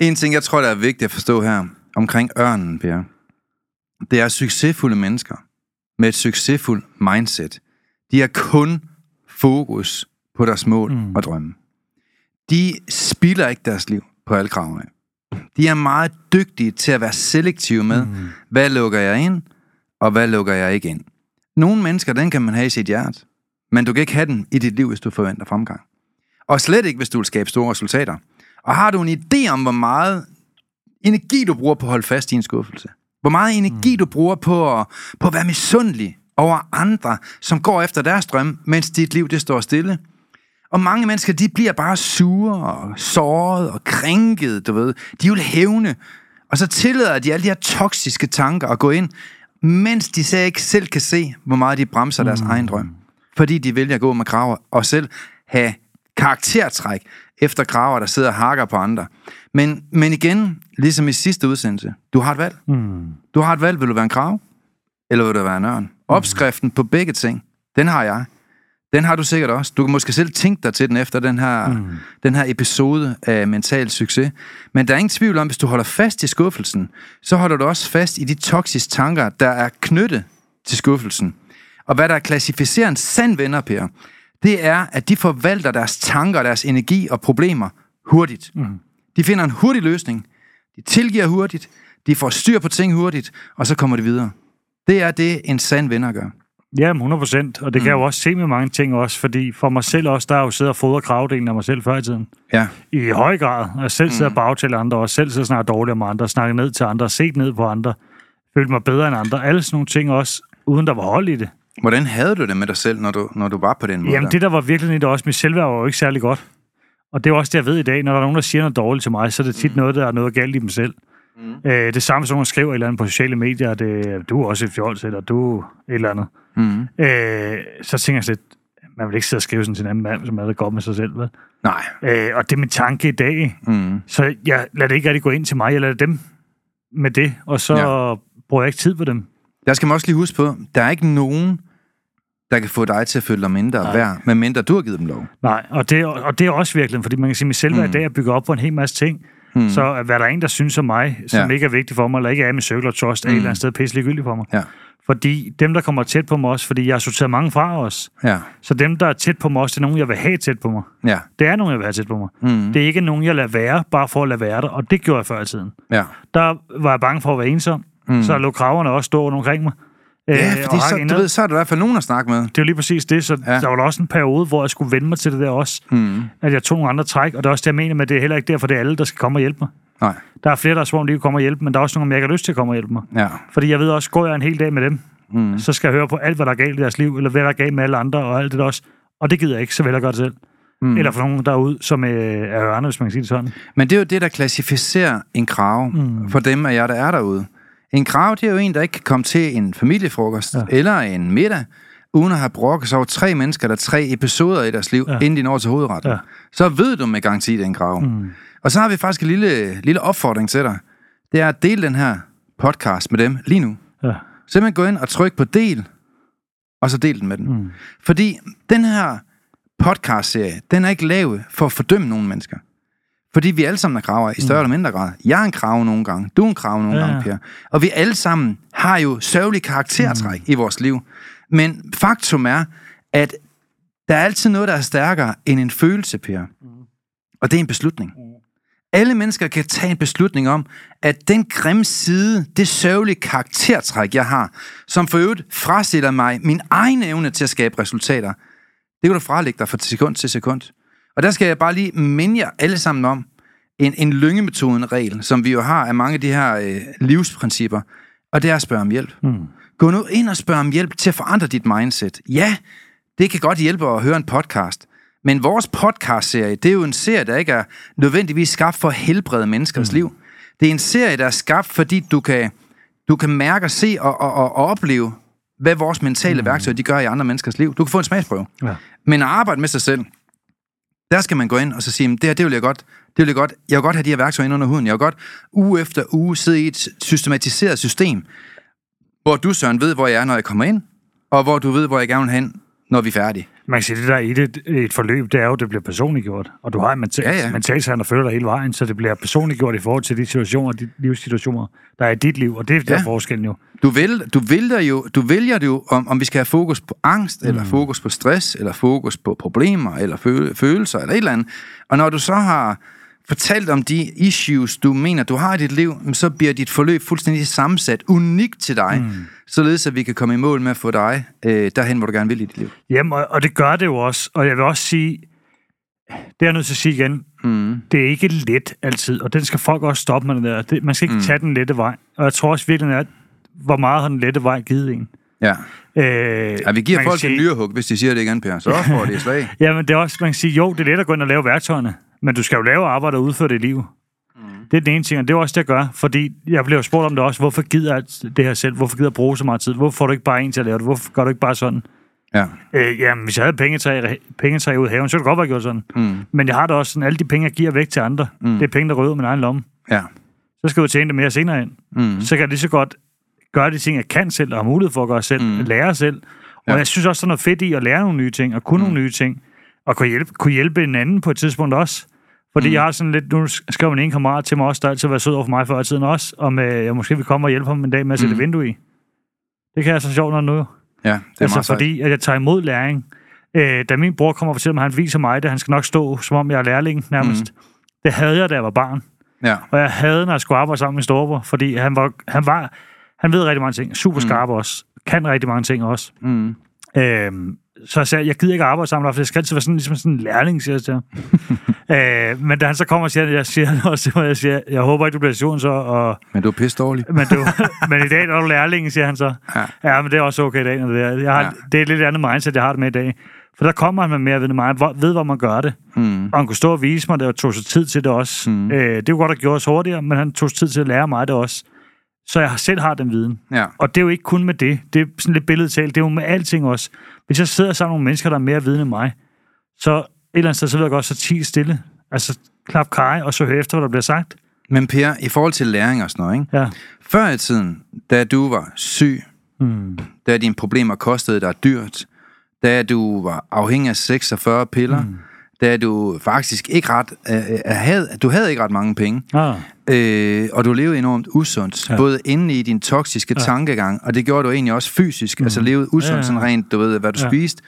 en ting, jeg tror, der er vigtigt at forstå her, omkring ørnen, Per, det er succesfulde mennesker med et succesfuldt mindset. De har kun fokus på deres mål mm. og drømme. De spilder ikke deres liv på alle kravene. De er meget dygtige til at være selektive med, mm. hvad lukker jeg ind, og hvad lukker jeg ikke ind. Nogle mennesker, den kan man have i sit hjerte, men du kan ikke have den i dit liv, hvis du forventer fremgang. Og slet ikke, hvis du vil skabe store resultater. Og har du en idé om, hvor meget energi du bruger på at holde fast i en skuffelse? Hvor meget energi mm. du bruger på at, på at være misundelig over andre, som går efter deres drøm, mens dit liv det står stille? Og mange mennesker, de bliver bare sure og såret og krænket, du ved. De vil hævne. Og så tillader de alle de her toksiske tanker at gå ind, mens de så ikke selv kan se, hvor meget de bremser deres mm. egen drøm. Fordi de vælger at gå med kraver og selv have karaktertræk efter kraver, der sidder og hakker på andre. Men, men igen, ligesom i sidste udsendelse, du har et valg. Mm. Du har et valg, vil du være en krav, eller vil du være en ørn? Opskriften på begge ting, den har jeg. Den har du sikkert også. Du kan måske selv tænke dig til den efter den her, mm. den her episode af mental succes. Men der er ingen tvivl om, hvis du holder fast i skuffelsen, så holder du også fast i de toksiske tanker, der er knyttet til skuffelsen. Og hvad der klassificerer en sand venner, Per, det er, at de forvalter deres tanker, deres energi og problemer hurtigt. Mm. De finder en hurtig løsning. De tilgiver hurtigt. De får styr på ting hurtigt, og så kommer de videre. Det er det, en sand venner gør. Ja, 100 procent. Og det kan mm. jeg jo også se med mange ting også, fordi for mig selv også, der er jo siddet og fodret kravdelen af mig selv før i tiden. Ja. I høj grad. Jeg selv sidder mm. bag til andre, og selv sidder snart dårligt om andre, snakket ned til andre, set ned på andre, følt mig bedre end andre. Alle sådan nogle ting også, uden der var hold i det. Hvordan havde du det med dig selv, når du, når du var på den måde? Jamen, det der var virkelig det også, mit selvværd var jo ikke særlig godt. Og det er også det, jeg ved i dag. Når der er nogen, der siger noget dårligt til mig, så er det tit mm. noget, der er noget galt i dem selv. Mm. Øh, det samme som nogen skriver et eller andet på sociale medier, at du er også et fjols, eller du et eller andet. Mm. Øh, så tænker jeg lidt, man vil ikke sidde og skrive sådan til en anden mand, som er det godt med sig selv, vel? Nej. Øh, og det er min tanke i dag. Mm. Så jeg lader det ikke rigtig gå ind til mig, jeg lader dem med det, og så ja. bruger jeg ikke tid på dem. Der skal man også lige huske på, der er ikke nogen, der kan få dig til at føle dig mindre Nej. værd, medmindre du har givet dem lov. Nej, og det, og det er også virkelig, fordi man kan sige, at selve mm. i dag er bygget op på en hel masse ting, mm. så at hvad der er en, der synes om mig, som ja. ikke er vigtig for mig, eller ikke er med cirkel og trust, mm. er et eller andet sted pisse ligegyldigt for mig. Ja. Fordi dem, der kommer tæt på mig også, fordi jeg har sorteret mange fra os. Ja. Så dem, der er tæt på mig også, det er nogen, jeg vil have tæt på mig. Ja. Det er nogen, jeg vil have tæt på mig. Mm. Det er ikke nogen, jeg lader være, bare for at lade være der. Og det gjorde jeg før i tiden. Ja. Der var jeg bange for at være ensom. Mm. Så lå kraverne også stå omkring mig. Ja, øh, fordi så, du ved, så er der i hvert fald nogen at snakke med. Det er lige præcis det, så ja. der var også en periode, hvor jeg skulle vende mig til det der også. Mm. At jeg tog nogle andre træk, og det er også det, jeg mener med, det er heller ikke derfor, det er alle, der skal komme og hjælpe mig. Nej. Der er flere, der er svunget, de kommer og hjælpe, men der er også nogle, jeg ikke har lyst til at komme og hjælpe mig. Ja. Fordi jeg ved også, går jeg en hel dag med dem, mm. så skal jeg høre på alt, hvad der er galt i deres liv, eller hvad der er galt med alle andre, og alt det der også. Og det gider jeg ikke, så vil jeg gøre det selv. Mm. Eller for nogen derude, som øh, er ørne, hvis man kan sige det sådan. Men det er jo det, der klassificerer en krav mm. for dem af jer, der er derude. En krav, det er jo en, der ikke kan komme til en familiefrokost ja. eller en middag, uden at have brokket sig over tre mennesker, der tre episoder i deres liv, ja. inden de når til hovedretten. Ja. Så ved du med garanti, det er en krav. Mm. Og så har vi faktisk en lille, lille opfordring til dig. Det er at dele den her podcast med dem lige nu. Ja. Simpelthen gå ind og tryk på del, og så del den med dem. Mm. Fordi den her podcast-serie, den er ikke lavet for at fordømme nogle mennesker. Fordi vi alle sammen er kraver i større mm. eller mindre grad. Jeg er en krav nogle gange, du er en krav nogle ja. gange, Per. Og vi alle sammen har jo sørgelige karaktertræk mm. i vores liv. Men faktum er, at der er altid noget, der er stærkere end en følelse, Per. Mm. Og det er en beslutning. Mm. Alle mennesker kan tage en beslutning om, at den grimme side, det sørgelige karaktertræk, jeg har, som for øvrigt frastiller mig min egen evne til at skabe resultater, det kan du fralægge dig fra sekund til sekund. Og der skal jeg bare lige minde jer alle sammen om en, en lyngemetoden-regel, som vi jo har af mange af de her øh, livsprincipper, og det er at spørge om hjælp. Mm. Gå nu ind og spørg om hjælp til at forandre dit mindset. Ja, det kan godt hjælpe at høre en podcast, men vores podcast-serie, det er jo en serie, der ikke er nødvendigvis skabt for at helbrede menneskers mm. liv. Det er en serie, der er skabt, fordi du kan, du kan mærke og se og, og, og, og opleve, hvad vores mentale mm. værktøjer de gør i andre menneskers liv. Du kan få en smagsprøve. Ja. Men at arbejde med sig selv, der skal man gå ind og så sige, det her, det vil jeg godt, det vil jeg godt, jeg vil godt have de her værktøjer ind under huden. Jeg vil godt uge efter uge sidde i et systematiseret system, hvor du, Søren, ved, hvor jeg er, når jeg kommer ind, og hvor du ved, hvor jeg gerne vil hen, når vi er færdige. Man kan sige, det der i det, et forløb, det er jo, at det bliver personliggjort. Og du har en mental, ja, ja. mentalsand, der følger dig hele vejen, så det bliver personliggjort i forhold til de situationer, de livssituationer, der er i dit liv. Og det er ja. der forskellen jo. Du, vil, du, vælger jo, du vælger det jo, om, om vi skal have fokus på angst, mm. eller fokus på stress, eller fokus på problemer, eller følelser, eller et eller andet. Og når du så har fortalt om de issues, du mener, du har i dit liv, så bliver dit forløb fuldstændig sammensat, unikt til dig, mm. således at vi kan komme i mål med at få dig øh, derhen, hvor du gerne vil i dit liv. Jamen, og, og det gør det jo også. Og jeg vil også sige, det er jeg nødt til at sige igen, Mm. det er ikke let altid, og den skal folk også stoppe med det der. Det, man skal ikke mm. tage den lette vej. Og jeg tror også virkelig, at hvor meget har den lette vej givet en. Ja. Øh, ja, vi giver folk en nyrehug, hvis de siger det igen, Per. Så får de et slag. Ja, men det er også, man kan sige, jo, det er let at gå ind og lave værktøjerne, men du skal jo lave arbejde og udføre det i liv. Mm. Det er den ene ting, og det er også det, jeg gør, fordi jeg blev jo spurgt om det også, hvorfor gider jeg det her selv? Hvorfor gider jeg bruge så meget tid? Hvorfor får du ikke bare en til at lave det? Hvorfor gør du ikke bare sådan? Ja. Øh, jamen, hvis jeg havde pengetræ, pengetræ ude i haven, så ville det godt være gjort sådan. Mm. Men jeg har da også sådan, alle de penge, jeg giver væk til andre, mm. det er penge, der ud af min egen lomme. Ja. Så skal jeg jo tjene det mere senere ind. Mm. Så kan jeg lige så godt gøre de ting, jeg kan selv, og har mulighed for at gøre selv, mm. lære selv. Og ja. jeg synes også, der er noget fedt i at lære nogle nye ting, og kunne mm. nogle nye ting, og kunne hjælpe, kunne hjælpe en anden på et tidspunkt også. Fordi mm. jeg har sådan lidt, nu skrev en kammerat til mig også, der altid været sød over for mig før i tiden også, om øh, jeg måske vil komme og hjælpe ham en dag med at sætte Mm. vindue i. Det kan jeg så sjovt nok nu. Ja, det er altså meget fordi, at jeg tager imod læring. Øh, da min bror kommer og fortæller mig, at han viser mig det, han skal nok stå, som om jeg er lærling nærmest. Mm. Det havde jeg, da jeg var barn. Ja. Og jeg havde, når jeg skulle arbejde sammen med min storebror, fordi han var, han var, han ved rigtig mange ting. Super skarp mm. også. Kan rigtig mange ting også. Mm. Øhm, så jeg sagde, jeg gider ikke arbejde sammen for det skal altid være sådan, ligesom sådan en lærling, siger jeg til ham. øh, men da han så kommer og siger, jeg siger også til jeg siger, jeg håber ikke, du bliver sur så, og, Men du er pisse dårlig. men, du, men i dag er du lærling, siger han så. Ja. Ja, men det er også okay i dag. Når det, er. Jeg har, Ja. det er et lidt andet mindset, jeg har det med i dag. For der kommer han med mere ved mig, hvor- ved, hvor man gør det. Mm. Og han kunne stå og vise mig det, og tog sig tid til det også. Mm. Øh, det kunne godt have gjort os hurtigere, men han tog sig tid til at lære mig det også. Så jeg selv har den viden. Ja. Og det er jo ikke kun med det. Det er sådan lidt billedtalt. Det er jo med alting også. Hvis jeg sidder sammen med nogle mennesker, der er mere viden end mig, så et eller andet sted, så ved jeg godt, så ti stille. Altså, klap kaj, og så hør efter, hvad der bliver sagt. Men Per, i forhold til læring og sådan noget, ikke? Ja. Før i tiden, da du var syg, Mm. da dine problemer kostede dig dyrt, da du var afhængig af 46 piller, mm. Da du faktisk ikke ret, øh, øh, havde, du havde ikke ret mange penge, Ah. øh, og du levede enormt usundt, ja. Både inde i din toksiske ja. tankegang, og det gjorde du egentlig også fysisk, mm. altså levede usundt, ja, Ja, sådan rent, du ved, hvad du ja. Spiste.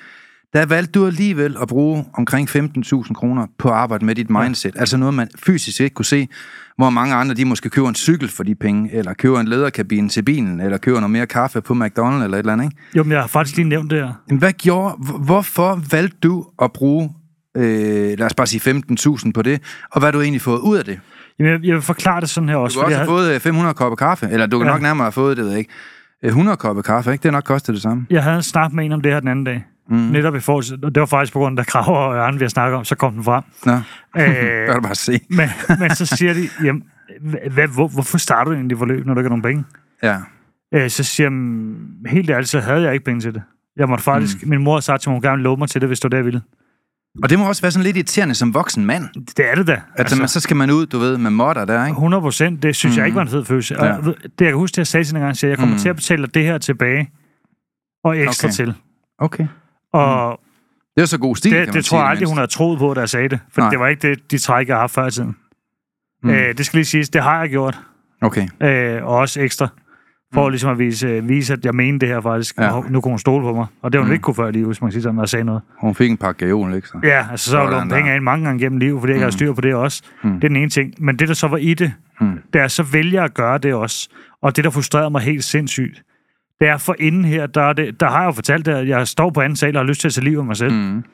Der valgte du alligevel at bruge omkring 15.000 kroner på at arbejde med dit mindset. Ja. Altså noget, man fysisk ikke kunne se, hvor mange andre, de måske køber en cykel for de penge, eller køber en læderkabine til bilen, eller køber noget mere kaffe på McDonald's, eller et eller andet, ikke? Jo, men jeg har faktisk lige nævnt det her. Hvad gjorde, hvorfor valgte du at bruge, øh, lad os bare sige 15.000 på det, og hvad har du egentlig fået ud af det? Jamen, jeg, jeg vil forklare det sådan her Du også. kan også jeg have fået øh, 500 kopper kaffe, eller du kan ja. Nok nærmere have fået, det ved jeg ikke, øh, 100 kopper kaffe, ikke? Det nok kostet det samme. jeg havde en snak med en om det her den anden dag. Mm. Netop i forhold til, og det var faktisk på grund af kraver og ørne, vi har snakket om, så kom den frem. Nå, det øh, du bare se. men, men så siger de, jamen, hvad, hvor, hvorfor starter du egentlig forløb, når du ikke har nogen penge? Ja. Øh, så siger jeg, "Mm, helt ærligt, så havde jeg ikke penge til det. Jeg måtte faktisk, mm. min mor sagde til mig, hun gerne love mig til det, hvis det det, jeg ville. Og det må også være sådan lidt irriterende som voksen mand. Det er det da. Altså, altså man, så skal man ud, du ved, med modder der, ikke? 100 procent, det synes mm. jeg ikke var en fed følelse. Og Ja. ja. det jeg kan huske, det jeg sagde til en gang, siger, jeg kommer Mm. mm. til at betale det her tilbage, og ekstra Okay. til. Okay. Og Det er så god stil, det, det sige, tror jeg aldrig, hun havde troet på, da jeg sagde det. For Nej. det var ikke det, de træk, jeg har haft før i tiden. Mm. Mm. Øh, det skal lige siges, det har jeg gjort. Okay. Øh, og også ekstra. For mm. ligesom at vise, vise, at jeg mener det her faktisk. Ja. Nu kunne hun stole på mig. Og det var hun Mm. ikke kunne før i livet, hvis man kan sige sådan, når jeg sagde noget. Hun fik en pakke gavol, ikke så? Ja, altså så har Sådan lånt penge af mange gange gennem livet, fordi jeg Mm. har styr på det også. Mm. Det er den ene ting. Men det, der så var i det, Mm. det er, så vælger at gøre det også. Og det, der frustrerede mig helt sindssygt, det er for inden her, der, er det, der har jeg jo fortalt det, at jeg står på anden sal og har lyst til at tage livet af mig selv. Mm. Mm.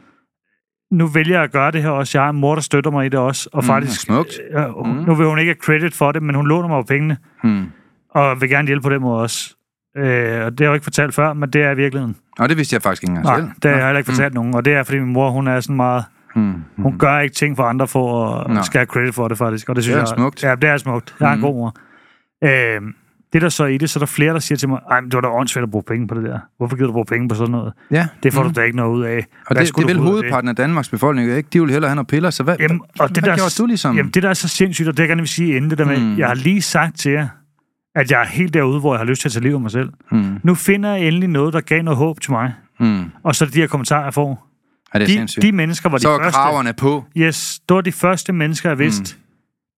Nu vælger jeg at gøre det her også. Jeg har en mor, der støtter mig i det også. Og Mm, faktisk, smukt. øh, Mm. nu vil hun ikke have credit for det, men hun låner mig jo pengene. Mm. Og vil gerne hjælpe på den måde også. Øh, og det har jeg jo ikke fortalt før, men det er i virkeligheden. Og det vidste jeg faktisk ikke engang Nej, selv. det har jeg heller ikke fortalt nogen. Og det er, fordi min mor, hun er sådan meget... Mm. Hun Mm. gør ikke ting for andre for at Nå. skal have credit for det, faktisk. Og det synes Det er jeg, smukt. Ja, det er smukt. Jeg har en Mhm. god mor. Øh, det der så er i det, så er der flere, der siger til mig, ej, men det var da åndssvagt at bruge penge på det der. Hvorfor gider du bruge penge på sådan noget? Ja. Det får Mm. du da ikke noget ud af. Og Hvad det, det skulle er vel hovedparten af Danmarks befolkning, ikke? De vil hellere have noget piller, så hvad, Jamen, og det hvad der, gjorde du ligesom? Jamen, det der er så sindssygt, og det jeg gerne vil sige inden det der med, Mm. mm. jeg har lige sagt til jer, at jeg er helt derude, hvor jeg har lyst til at tage livet af mig selv. Mm. Nu finder jeg endelig noget, der gav noget håb til mig. Mm. Og så er det de her kommentarer, jeg får. Ja, det er De, sindssygt. de mennesker var de så første. kraverne på. Yes, det var de første mennesker, jeg vidste. Mm.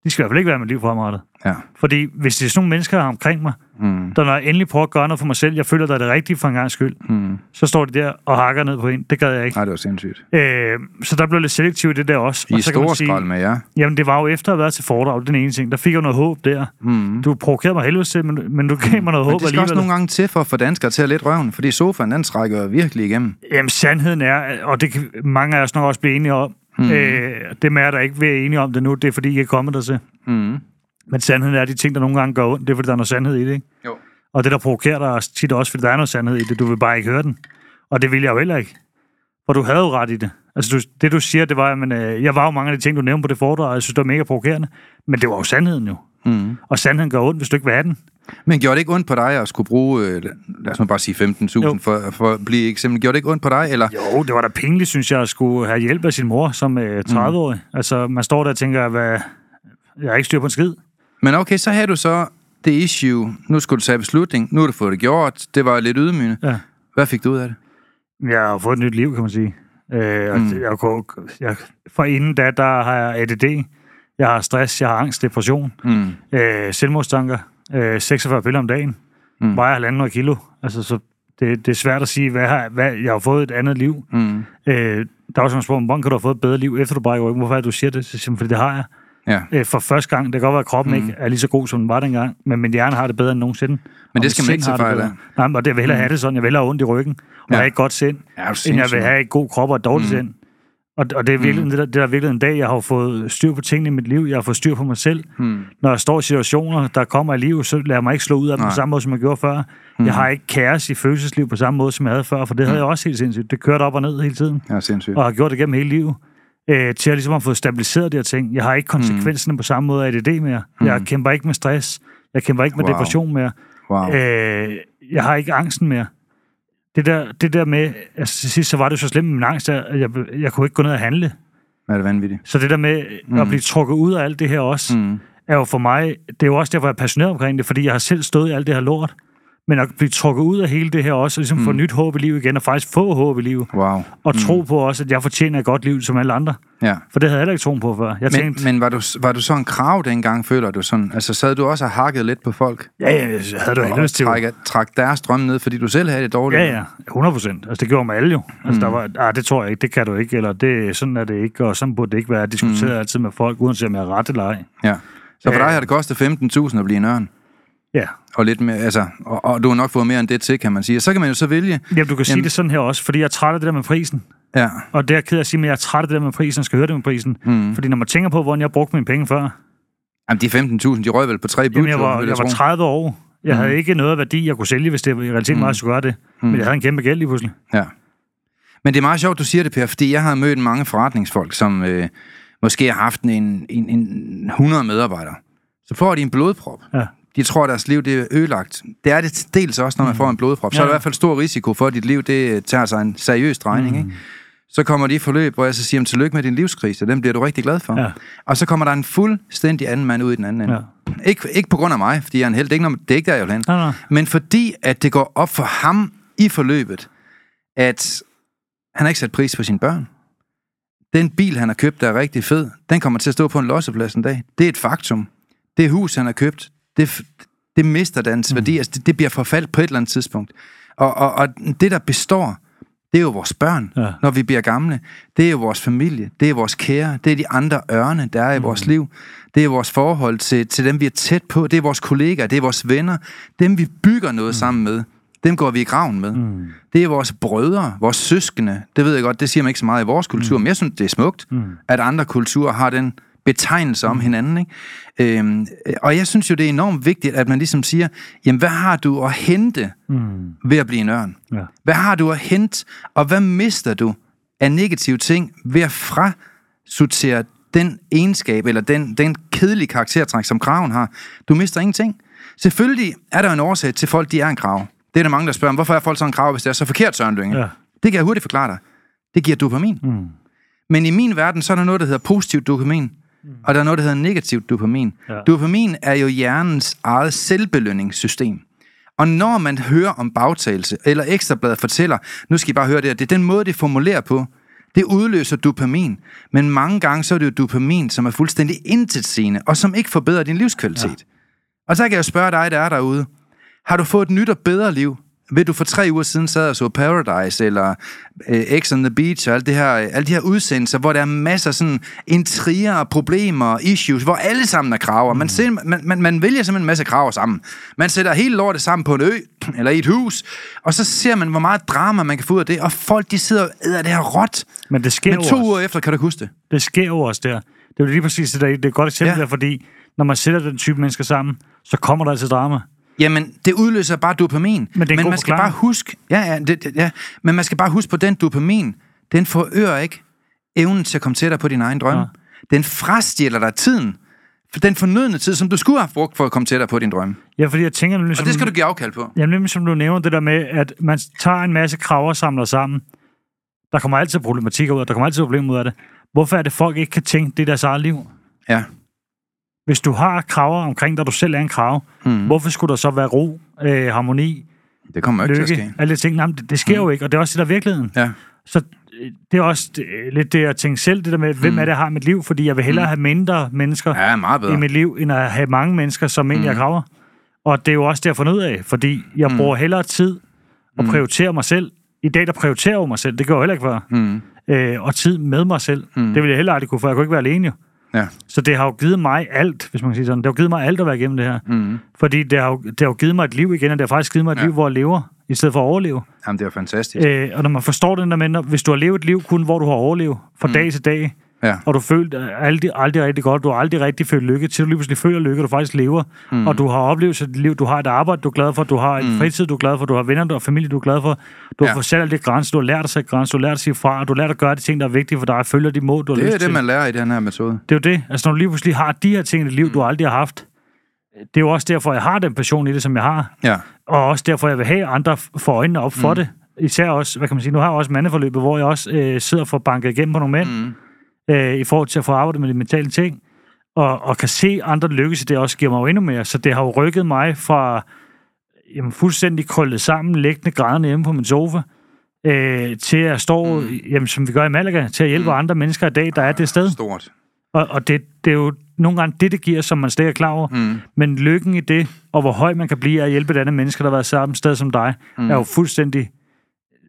De skal i hvert fald ikke være med liv fremadrettet. Ja. Fordi hvis det er sådan nogle mennesker her omkring mig, Mm. der når jeg endelig prøver at gøre noget for mig selv, jeg føler, der er det rigtige for en gang skyld, Mm. så står de der og hakker ned på en. Det gad jeg ikke. Nej, det var sindssygt. Øh, så der blev lidt selektiv i det der også. I er så store sige, skrald med jer. jamen det var jo efter at have været til foredrag, den ene ting. Der fik jeg noget håb der. Mm. Du provokerede mig helvede til, men, men du gav mig noget Men håb det skal også alligevel. nogle gange til for at få danskere til at lidt røven, fordi sofaen, den trækker virkelig igennem. Jamen sandheden er, og det kan mange af os nok også blive enige om, Mm. Øh, det med, at der ikke er enige om det nu, det er fordi, I er kommet der til. Mm. Men sandheden er, at de ting, der nogle gange gør ondt, det er fordi, der er noget sandhed i det, ikke? Jo. Og det, der provokerer dig tit også, fordi der er noget sandhed i det. Du vil bare ikke høre den. Og det vil jeg jo heller ikke. For du havde jo ret i det. Altså, du, det du siger, det var, at øh, jeg var jo mange af de ting, du nævnte på det foredrag, og jeg synes, det var mega provokerende. Men det var jo sandheden jo. Mm. Og sandheden gør ondt, hvis du ikke vil have den. Men gjorde det ikke ondt på dig at skulle bruge, øh, lad os nu bare sige 15.000 for, for at blive eksempel. Gjorde det ikke ondt på dig, eller? Jo, det var da pinligt, synes jeg, at skulle have hjælp af sin mor som øh, 30-årig. Mm. Altså, man står der og tænker, hvad, jeg har ikke styr på en skid. Men okay, så havde du så det issue. Nu skulle du tage beslutning. Nu har du fået det gjort. Det var lidt ydmygende. Ja. Hvad fik du ud af det? Jeg har fået et nyt liv, kan man sige. Øh, og mm. jeg, kunne- jeg, for inden da, der har jeg ADD. Jeg har stress, jeg har angst, depression, Mm. øh, selvmordstanker, øh, 46 piller om dagen, mm. vejer halvandet kilo. Altså, så det, det er svært at sige, hvad, har, hvad jeg har fået et andet liv. Mm. Øh, der er også nogle spørgsmål, hvordan kan du have fået et bedre liv, efter du brækker ryggen? Hvorfor er det, du siger det? Så jeg, fordi det har jeg. Ja. Øh, for første gang, det kan godt være, at kroppen mm. ikke er lige så god, som den var dengang, men min hjerne har det bedre end nogensinde. Men det skal man ikke det fejl af. Nej, men og det jeg vil hellere have det sådan. Jeg vil have ondt i ryggen, og Ja. have et godt sind, Ja, end jeg vil have et god krop og et dårligt mm. sind. Og, og det er virkelig, mm. det, der, det der er virkelig en dag, jeg har fået styr på tingene i mit liv. Jeg har fået styr på mig selv. Mm. Når jeg står i situationer, der kommer i livet, så lader jeg mig ikke slå ud af dem Nej. på samme måde, som jeg gjorde før. Mm. Jeg har ikke kaos i følelsesliv på samme måde, som jeg havde før, for det havde jeg også helt sindssygt. Det kørte op og ned hele tiden, Ja, sindssygt. og har gjort det gennem hele livet. Øh, til at ligesom have fået stabiliseret de her ting. Jeg har ikke konsekvenserne mm. på samme måde af ADD mere. Jeg kæmper ikke med stress. Jeg kæmper ikke med Wow. depression mere. Wow. Øh, jeg har ikke angsten mere. Det der, det der med, altså til sidst så var det så slemt med min angst, at jeg, jeg kunne ikke gå ned og handle. Er det vanvittigt? Så det der med mm. at blive trukket ud af alt det her også, Mm. er jo for mig, det er jo også derfor, jeg er passioneret omkring det, fordi jeg har selv stået i alt det her lort. Men at blive trukket ud af hele det her også, og ligesom mm. få nyt håb i livet igen, og faktisk få håb i livet, Wow. og mm. tro på også, at jeg fortjener et godt liv som alle andre. Ja. For det havde jeg heller ikke troen på før. Jeg Men, tænkte, men var, du, var du så en krav dengang, føler du sådan? Altså sad du også og hakket lidt på folk? ja, ja, jeg havde du Og helvedes til. træk, træk deres drømme ned, fordi du selv havde det dårligt? Ja, ja, 100 procent. Altså, det gjorde mig alle jo. Altså, der var, ah, det tror jeg ikke, det kan du ikke, eller det, sådan er det ikke, og sådan burde det ikke være. Jeg diskuterer mm. altid med folk, uanset om jeg er ret eller ej. ja. Så for Ja. dig har det kostet 15.000 at blive en ørn? Ja. Og, lidt mere, altså, og, og du har nok fået mere end det til, kan man sige. Og så kan man jo så vælge... Jamen, du kan sige Jamen- det sådan her også, fordi jeg er træt af det der med prisen. Ja, Og det er jeg ked af at sige, men jeg er træt af det der med prisen, og skal høre det med prisen. Mm. Fordi når man tænker på, hvordan jeg brugte mine penge før, Jamen, de 15.000, de røg vel på tre jamen, jeg var, jeg jeg var tro. 30 år. Jeg mm. havde ikke noget værdi, jeg kunne sælge, hvis det i realiteten var, at jeg skulle gøre det. Mm. Men jeg havde en kæmpe gæld lige pludselig. Ja. Men det er meget sjovt, du siger det, Per, fordi jeg har mødt mange forretningsfolk, som øh, måske har haft en, en, en 100 medarbejdere. Så får de en blodprop. Ja. De tror, at deres liv det er ødelagt. Det er det dels også, når man får en blodprop. Så er der i Ja. hvert fald stor risiko for, at dit liv det tager sig en seriøs drejning. Ikke? Så kommer de i forløb, hvor jeg så siger, "Jamen, tillykke med din livskrise, den bliver du rigtig glad for. Ja. Og så kommer der en fuldstændig anden mand ud i den anden ende. Ja. Ikke, ikke på grund af mig, fordi jeg er en held. Det er ikke, noget, det er ikke der, jeg vil hen. Nej, nej. Men fordi, at det går op for ham i forløbet, at han har ikke sat pris på sine børn. Den bil, han har købt, der er rigtig fed, den kommer til at stå på en losseplads en dag. Det er et faktum. Det hus, han har købt, det, det mister dens mm. værdi. Altså, det, det bliver forfaldt på et eller andet tidspunkt. Og, og, og det, der består, det er jo vores børn, Ja. når vi bliver gamle. Det er jo vores familie, det er vores kære, det er de andre ørne, der er i mm. vores liv. Det er vores forhold til, til dem, vi er tæt på. Det er vores kollegaer, det er vores venner. Dem, vi bygger noget mm. sammen med. Dem går vi i graven med. Mm. Det er vores brødre, vores søskende. Det ved jeg godt, det siger man ikke så meget i vores kultur, mm. men jeg synes, det er smukt, mm. at andre kulturer har den betegnelse om hinanden. Ikke? Øhm, og jeg synes jo, det er enormt vigtigt, at man ligesom siger, jamen hvad har du at hente mm. ved at blive en ørn? Ja. Hvad har du at hente, og hvad mister du af negative ting ved at frasortere den egenskab, eller den, den kedelige karaktertræk, som kraven har? Du mister ingenting. Selvfølgelig er der en årsag til, at folk de er en krav. Det er der mange, der spørger, hvorfor er folk så en krav, hvis det er så forkert, Søren Lynge? Ja. Det kan jeg hurtigt forklare dig. Det giver dopamin. Mm. Men i min verden, så er der noget, der hedder positivt dopamin, mm. og der er noget, der hedder negativt dopamin. Ja. Dopamin er jo hjernens eget selvbelønningssystem. Og når man hører om bagtagelse, eller Ekstrabladet fortæller, nu skal I bare høre det her, det er den måde, det formulerer på, det udløser dopamin. Men mange gange så er det jo dopamin, som er fuldstændig intetsigende, og som ikke forbedrer din livskvalitet. Ja. Og så kan jeg spørge dig, der er derude, har du fået et nyt og bedre liv, Ved du, for tre uger siden sad og så Paradise, eller øh, X on the Beach, og alt det her, alle de her udsendelser, hvor der er masser af sådan intriger, problemer, issues, hvor alle sammen er kraver. Man, ser, man, man, man vælger simpelthen en masse kraver sammen. Man sætter hele lortet sammen på en ø, eller i et hus, og så ser man, hvor meget drama man kan få ud af det, og folk, de sidder og æder det her råt. Men det sker Men to også. uger efter kan du huske det. Det sker jo også der. Det er jo lige præcis det der. Det er et godt eksempel Ja. ja. der, fordi når man sætter den type mennesker sammen, så kommer der altså drama. Jamen, det udløser bare dopamin. Men men man skal forklaring. bare huske, ja, ja, det, det- ja, men man skal bare huske på den dopamin, den forøger ikke evnen til at komme tættere på din egen drøm. Ja. Den frastjæler dig tiden, for den fornødne tid, som du skulle have brugt for at komme tættere på din drøm. Ja, fordi jeg tænker nemlig, Og som, det skal du give afkald på. jamen, nemlig som du nævner, det der med, at man tager en masse kraver og samler sammen. Der kommer altid problematikker ud af, der kommer altid problemer ud af det. Hvorfor er det, folk ikke kan tænke, det er deres eget liv? Ja. Hvis du har kraver omkring dig, du selv er en krav, Hmm. hvorfor skulle der så være ro, øh, harmoni, Det kommer jo ikke til at lykke, ske. alle ting? Nej, men det, det sker jo ikke, og det er også det, der er virkeligheden. Ja. Så øh, det er også det, lidt det, jeg tænker selv, det der med, hvem Mm. er det, jeg har i mit liv? Fordi jeg vil hellere have mindre mennesker ja, meget i bedre. mit liv, end at have mange mennesker, som egentlig Mm. kraver. Og det er jo også det, jeg får ud af, fordi jeg Mm. bruger hellere tid og Mm. prioriterer mig selv. I dag, der prioriterer jeg mig selv. Det gjorde jeg heller ikke før. Hmm. Øh, og tid med mig selv. Mm. Det ville jeg heller aldrig kunne, for jeg kunne ikke være alene jo. Ja. Så det har jo givet mig alt, hvis man kan sige sådan. Det har givet mig alt at være igennem det her. Hmm. Fordi det har, jo, det har jo givet mig et liv igen, og det har faktisk givet mig et Ja. liv, hvor jeg lever, i stedet for at overleve. Jamen, det er fantastisk. Øh, og når man forstår den der med, hvis du har levet et liv kun, hvor du har overlevet fra Mm. dag til dag, Ja. og du følt øh, aldrig, aldrig rigtig godt, du har aldrig rigtig følt lykke, til du lige pludselig føler lykke, du faktisk lever, Mm. mm. og du har oplevet dit liv, du har et arbejde, du er glad for, du har en Mm. fritid, du er glad for, du har venner, du har familie, du er glad for, du har Ja. fået sat alle de grænser, du har lært at sætte grænser, du har lært at sige fra, og du har lært at gøre de ting, der er vigtige for dig, følger de mål, du har Det er til. det, man lærer i den her metode. Det er jo det. Altså, når du lige pludselig har de her ting i liv, du aldrig har haft, det er jo også derfor, jeg har den passion i det, som jeg har. Ja. Og også derfor, jeg vil have andre for øjnene op for Mm. det. Især også, hvad kan man sige, nu har jeg også mandeforløbet, hvor jeg også øh, sidder for banket igennem på nogle mænd, Mm. Øh, i forhold til at få arbejdet med de mentale ting, og, og kan se andre lykkes i det, også giver mig jo endnu mere. Så det har jo rykket mig fra jamen, fuldstændig krøllet sammen, liggende grædende hjemme på min sofa, øh, til at stå, Mm. jamen, som vi gør i Malaga, til at hjælpe Mm. andre mennesker i dag, der er det sted. Stort. Og, og det, det er jo nogle gange det, det giver, som man slet er klar over. Mm. Men lykken i det, og hvor høj man kan blive af at hjælpe et andet menneske, der har været samme sted som dig, mm. er jo fuldstændig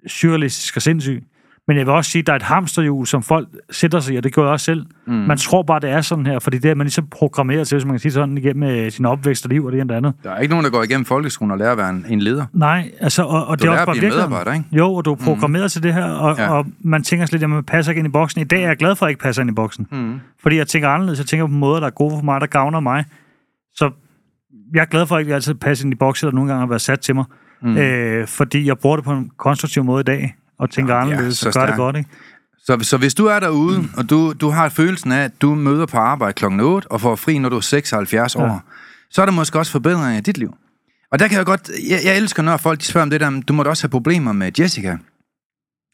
surrealistisk og sindssyg. Men jeg vil også sige, at der er et hamsterhjul, som folk sætter sig i, og det gør jeg også selv. Mm. Mm. Man tror bare, det er sådan her, fordi det er man ligesom programmeret til, hvis man kan sige sådan, igennem øh, sin opvækst og liv og det ene og det andet. Der er ikke nogen, der går igennem folkeskolen og lærer at være en, en leder. Nej, altså, og, og Du det er også at bare blive virkeligheden. medarbejder, ikke? Jo, og du er programmeret mm. til det her, og, Ja. og man tænker slet, at man passer ikke ind i boksen. I dag er jeg glad for, at jeg ikke passer ind i boksen. Mm. Fordi jeg tænker anderledes. Jeg tænker på måder, der er gode for mig, der gavner mig. Så jeg er glad for, at jeg altid passer ind i boksen, der nogle gange har været sat til mig. Mm. Mm. Øh, fordi jeg bruger det på en konstruktiv måde i dag, og tænker Ja, ja, det er anderledes, så og gør det godt. Ikke? Så, så hvis du er derude, og du, du har følelsen af, at du møder på arbejde klokken 8 og får fri, når du er 76 Ja. år, så er der måske også forbedringer i dit liv. Og der kan jeg godt... Jeg, jeg elsker, når folk de spørger om det der, "Men du må da også have problemer med Jessica.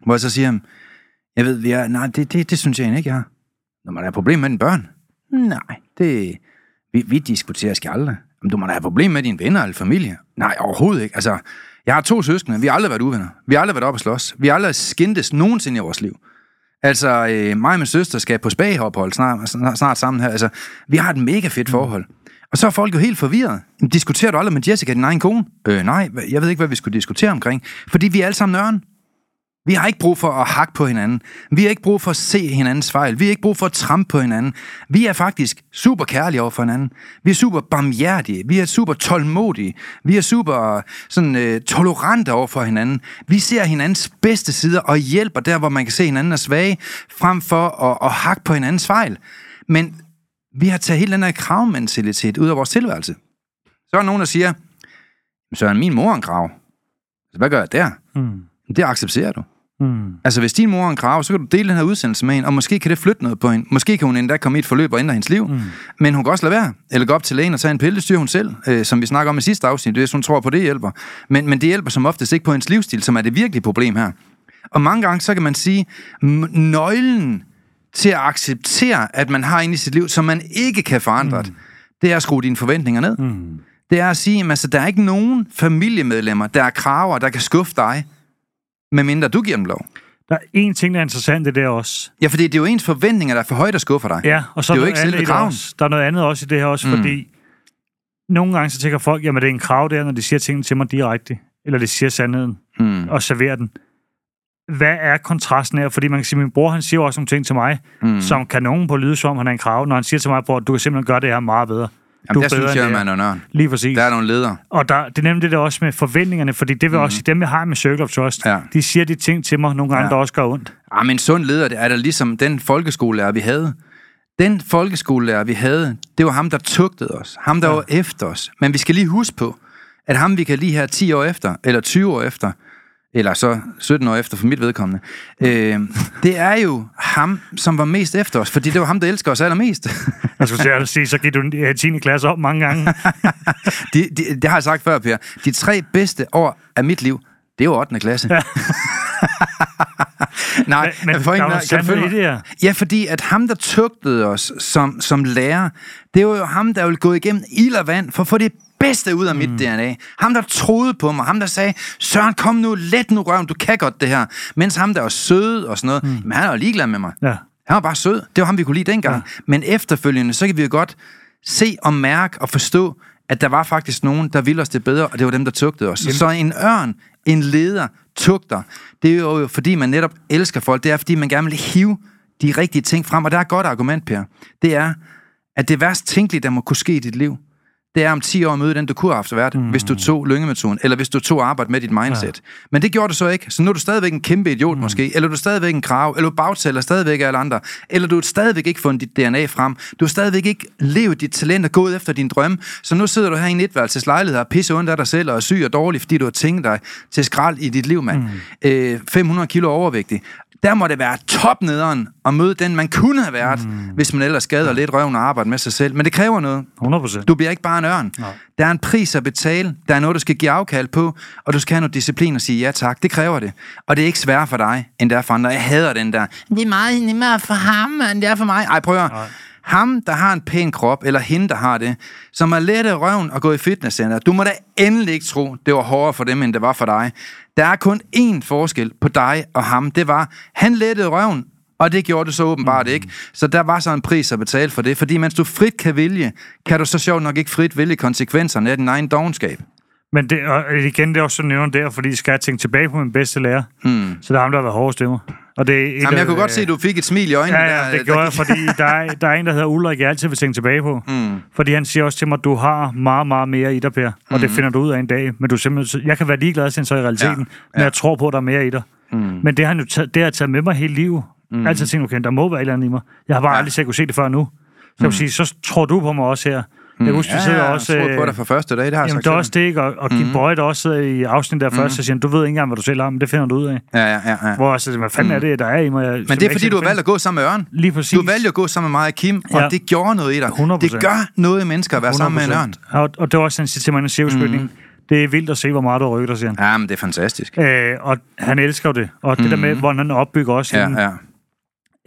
Hvor jeg så siger, jeg ved, vi er, nej, det, det, det synes jeg egentlig ikke, jeg har. Når man har problemer med dine børn? Nej, det... Vi, vi diskuterer skal aldrig. Om du må da have problemer med dine venner eller familie? Nej, overhovedet ikke. Altså, jeg har to søskende. Vi har aldrig været uvenner. Vi har aldrig været oppe at slås. Vi har aldrig skændtes nogensinde i vores liv. Altså, øh, mig og min søster skal på spagophold snart, snart, snart sammen her. Altså, vi har et mega fedt forhold. Og så er folk jo helt forvirret. Diskuterer du aldrig med Jessica, din egen kone? Øh, nej, jeg ved ikke, hvad vi skulle diskutere omkring. Fordi vi er alle sammen nøren. Vi har ikke brug for at hakke på hinanden. Vi har ikke brug for at se hinandens fejl. Vi har ikke brug for at trampe på hinanden. Vi er faktisk super kærlige over for hinanden. Vi er super barmhjertige. Vi er super tålmodige. Vi er super sådan, øh, tolerante over for hinanden. Vi ser hinandens bedste sider og hjælper der, hvor man kan se hinanden er svage, frem for at, at hakke på hinandens fejl. Men vi har taget hele den her kravmentalitet ud af vores tilværelse. Så er der nogen, der siger, så er min mor er en krav. Så hvad gør jeg der? Mm. Det accepterer du. Mm. Altså, hvis din mor er en krav, så kan du dele den her udsendelse med hende, og måske kan det flytte noget på hende. Måske kan hun endda komme i et forløb og ændre hendes liv. Mm. Men hun kan også lade være, eller gå op til lægen og tage en pille, det styrer hun selv, øh, som vi snakker om i sidste afsnit, hvis hun tror på, det hjælper. Men, men det hjælper som oftest ikke på hendes livsstil, som er det virkelige problem her. Og mange gange, så kan man sige, nøglen til at acceptere, at man har en i sit liv, som man ikke kan forandre, mm. det er at skrue dine forventninger ned. Mm. Det er at sige, at altså, der er ikke nogen familiemedlemmer, der er kraver, der kan skuffe dig, medmindre du giver dem lov. Der er én ting, der er interessant, det der også. Ja, fordi det er jo ens forventninger, der er for højt, der skuffer dig. Ja, og så Det er jo ikke selve kraven. også. Der er noget andet også i det her også, Mm. fordi nogle gange så tænker folk, jamen det er en krav der, når de siger tingene til mig direkte. eller det siger sandheden, Mm. og serverer den. Hvad er kontrasten her? Fordi man kan sige, min bror, han siger også nogle ting til mig, mm. som kan nogen på lyde som, han er en krav, når han siger til mig, bror, du kan simpelthen gøre det her meget bedre. Jamen, der er synes jeg, man er nørn. Lige præcis. Der er nogle ledere. Og der, det er nemlig det der også med forventningerne, fordi det vil mm. også dem jeg har med Circle of Trust, Ja. de siger de ting til mig nogle gange, Ja. der også gør ondt. Ah, men en sund leder, det er da ligesom den folkeskolelærer, vi havde. Den folkeskolelærer, vi havde, det var ham, der tugtede os. Ham, der ja. var efter os. Men vi skal lige huske på, at ham, vi kan lige her 10 år efter, eller 20 år efter, eller så 17 år efter for mit vedkommende, øh, det er jo ham, som var mest efter os, fordi det var ham, der elsker os allermest. Jeg skulle sige, så gik du øh, 10. klasse op mange gange. de, de, det har jeg sagt før, Per. De tre bedste år af mit liv, det var 8. klasse. Ja. Nej, Men- men for der var sandhed i det her. Ja, fordi at ham, der tugtede os som, som lærer, det var jo ham, der ville gå igennem ild og vand for at få det bedste ud af mit DNA. Ham, der troede på mig. Ham, der sagde, Søren, kom nu, let nu røven, du kan godt det her. Mens ham, der var sød og sådan noget, mm. men han var ligeglad med mig. Ja. Han var bare sød. Det var ham, vi kunne lide dengang. Ja. Men efterfølgende, så kan vi jo godt se og mærke og forstå, at der var faktisk nogen, der ville os det bedre, og det var dem, der tugtede os. Jamen. Så en ørn, en leder, tugter, det er jo fordi, man netop elsker folk. Det er, fordi man gerne vil hive de rigtige ting frem. Og der er et godt argument, Per. Det er, at det værst tænkelige, der må kunne ske i dit liv, det er om 10 år at møde den, du kunne have haft været, mm. hvis du tog lyngemetoden, eller hvis du tog arbejde med dit mindset. Ja. Men det gjorde du så ikke, så nu er du stadigvæk en kæmpe idiot mm. måske, eller du er stadigvæk en krav, eller du bagtæller stadigvæk alle andre, eller du har stadigvæk ikke fundet dit DNA frem, du har stadigvæk ikke levet dit talent og gået efter din drømme, så nu sidder du her i en etværelses lejlighed og pisse ondt af dig selv og er syg og dårlig, fordi du har tænkt dig til skrald i dit liv, mand. Mm. Øh, 500 kilo overvægtig. Der må det være topnederen at møde den, man kunne have været, mm. hvis man ellers skader lidt røven og arbejde med sig selv. Men det kræver noget. 100 procent. Du bliver ikke bare en ørn. Nej. Der er en pris at betale, der er noget, du skal give afkald på, og du skal have noget disciplin og sige ja tak. Det kræver det. Og det er ikke sværere for dig, end det er for andre. Jeg hader den der. Det er meget nemmere for ham, end det er for mig. Ej, prøv at. Ham, der har en pæn krop, eller hende, der har det, som er let af røven og gå i fitnesscenter. Du må da endelig ikke tro, det var hårdere for dem, end det var for dig. Der er kun én forskel på dig og ham. Det var, han lettede røven, og det gjorde du så åbenbart ikke. Så der var så en pris at betale for det. Fordi mens du frit kan vælge, kan du så sjovt nok ikke frit vælge konsekvenserne af din egen dogenskab. Men det, og igen, det er også sådan nævner der, fordi skal jeg tænke tilbage på min bedste lærer. Mm. Så det er ham, der har været hårde stemmer. Og det er et Jamen, jeg kunne godt se, at du fik et smil i øjnene. Ja, der, ja, det der- gjorde jeg, fordi der er, der er en, der hedder Ulrik, jeg altid vil tænke tilbage på. Mm. Fordi han siger også til mig, at du har meget, meget mere i dig, Per. Og mm. det finder du ud af en dag. Men du simpelthen, jeg kan være ligeglad, han så i realiteten, Ja, men jeg tror på, at der er mere i dig. Mm. Men det har, han jo taget, det har jeg taget med mig hele livet. Mm. Altid tænkt, okay, der må være et eller andet i mig. Jeg har bare Ja. aldrig set kunne se det før nu. Så vil sige, så tror du på mig også her. Jeg kan huske, Ja, vi sidder ja, også... jeg på øh, dig fra første dag, det har jeg Jamen, sagt er også det, ikke? Og, og Kim Boy, der også sidder i afsnit der først, så siger han, du ved ikke engang, hvad du selv har, men det finder du ud af. Ja, ja, ja, ja. Hvor jeg siger, hvad fanden er det, der er i mig? Jeg, Men det er fordi, du har valgt at gå sammen med Ørn. Lige præcis. Du valgte at gå sammen med mig og Kim, og Ja. det gjorde noget i dig. 100%. Det gør noget i mennesker at være sammen med en Ørn. 100%. Og, og det var også, han siger til mig en cirkusbygning, mm. det er vildt at se, hvor meget du dig, siger han. Ja, men det er fantastisk. Øh, og han elsker det. Og det der med, hvordan han opbygger også. Ja, ja.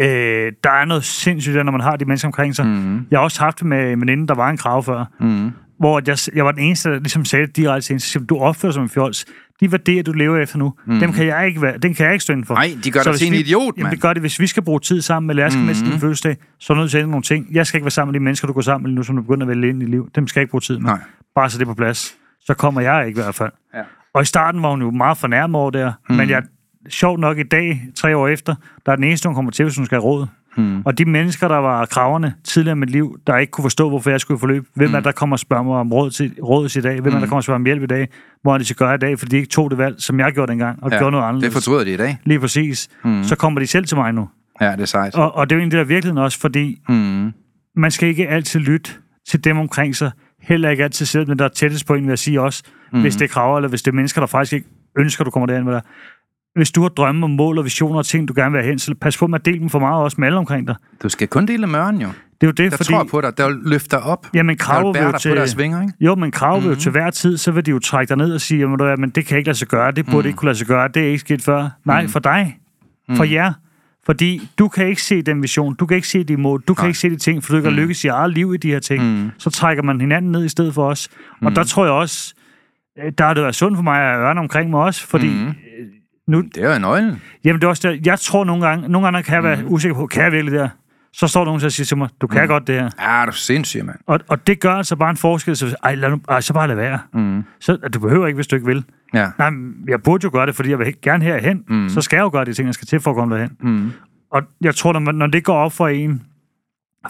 Øh, der er noget sindssygt når man har de mennesker omkring sig. Mm. Jeg har også haft det med en veninde, der var en krav før. Mm. Hvor jeg, jeg var den eneste, der ligesom sagde det direkte til hende. Så du opfører dig som en fjols. De værdier, du lever efter nu, mm. dem kan jeg ikke være, den kan jeg ikke stå for. Nej, de gør dig hvis til en idiot, mand. det gør det. Hvis vi skal bruge tid sammen, mm. med til din fødselsdag, så er du nødt til at ændre nogle ting. Jeg skal ikke være sammen med de mennesker, du går sammen med nu, som du begynder at vælge ind i liv. Dem skal jeg ikke bruge tid med. Nej. Bare så det på plads. Så kommer jeg ikke i hvert fald. Ja. Og i starten var hun jo meget fornærmet over det her. Mm. Men jeg, sjovt nok i dag, tre år efter, der er den eneste, hun kommer til, hvis hun skal have råd. Mm. Og de mennesker, der var kraverne tidligere i mit liv, der ikke kunne forstå, hvorfor jeg skulle i forløb, hvem mm. er der kommer og spørger mig om råd til, råd i dag? Hvem er der kommer og spørger om hjælp i dag? Hvor er de skal gøre i dag? Fordi de ikke tog det valg, som jeg gjorde dengang, og ja, gjorde noget det anderledes. fortryder de i dag. Lige præcis. Mm. Så kommer de selv til mig nu. Ja, det er sejt. Og, og det er jo egentlig der virkeligheden også, fordi Mm. man skal ikke altid lytte til dem omkring sig. Heller ikke altid selv, men der er tættest på en, vil jeg sige også. Mm. Hvis det er kraver, eller hvis det er mennesker, der faktisk ikke ønsker, du kommer derind med dig. Hvis du har drømme om mål og visioner og ting, du gerne vil have hen, så pas på med at dele dem for meget også med alle omkring dig. Du skal kun dele med Ørn, jo. Det er jo det, Jeg fordi... tror på dig. Der vil løfte dig op. Jamen, Der vil jo til... på deres vinger, ikke? Jo, men krav vil jo Mhm. til hver tid, så vil de jo trække dig ned og sige, jamen, du er, men det kan ikke lade sig gøre, det burde Mhm. ikke kunne lade sig gøre, det er ikke sket før. Nej, for dig. For jer. Fordi du kan ikke se den vision, du kan ikke se de mål, du kan Nej. ikke se de ting, for du ikke har lykkes i eget liv i de her ting. Så trækker man hinanden ned i stedet for os. Og der tror jeg også, øh, der har det været sundt for mig at ørne omkring mig også, fordi øh, nu, Det er jo nøglen. Jamen, det er også der, jeg tror nogle gange, nogle gange kan jeg være usikker på, kan jeg virkelig det her? så står der nogen, der siger til mig, du kan mm. godt det her. Ja, du er sindssyg, mand. Og, og det gør altså bare en forskel. Så, ej, lad nu, ej, så bare lad være. Mm. Så, du behøver ikke, hvis du ikke vil. Ja. Nej, jeg burde jo gøre det, fordi jeg vil gerne herhen. Mm. Så skal jeg jo gøre de ting, jeg skal til for at komme derhen. Mm. Og jeg tror, når, man, når det går op for en,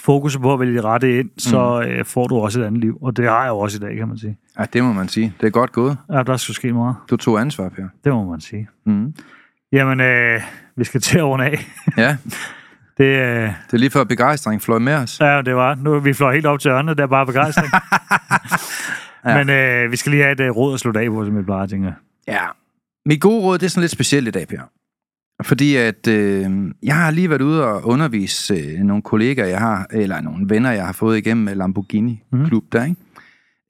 fokus på at vælge det rette ind, så øh, får du også et andet liv. Og det har jeg jo også i dag, kan man sige. Ja, det må man sige. Det er godt gået. Ja, der skulle ske meget. Du tog ansvar, Per. Det må man sige. Mm. Jamen, øh, vi skal til at af. Ja, Det, øh, det er lige før begejstring fløj med os. ja, det var. Nu vi flår helt op til ørerne, det er bare begejstring. ja. Men øh, vi skal lige have et øh, råd at slutte af på, som vi plejer, tænker. Ja. Mit gode råd, det er sådan lidt specielt i dag, Per. Fordi at øh, jeg har lige været ude og undervise øh, nogle kollegaer, jeg har, eller nogle venner, jeg har fået igennem Lamborghini Klub mm. der, ikke?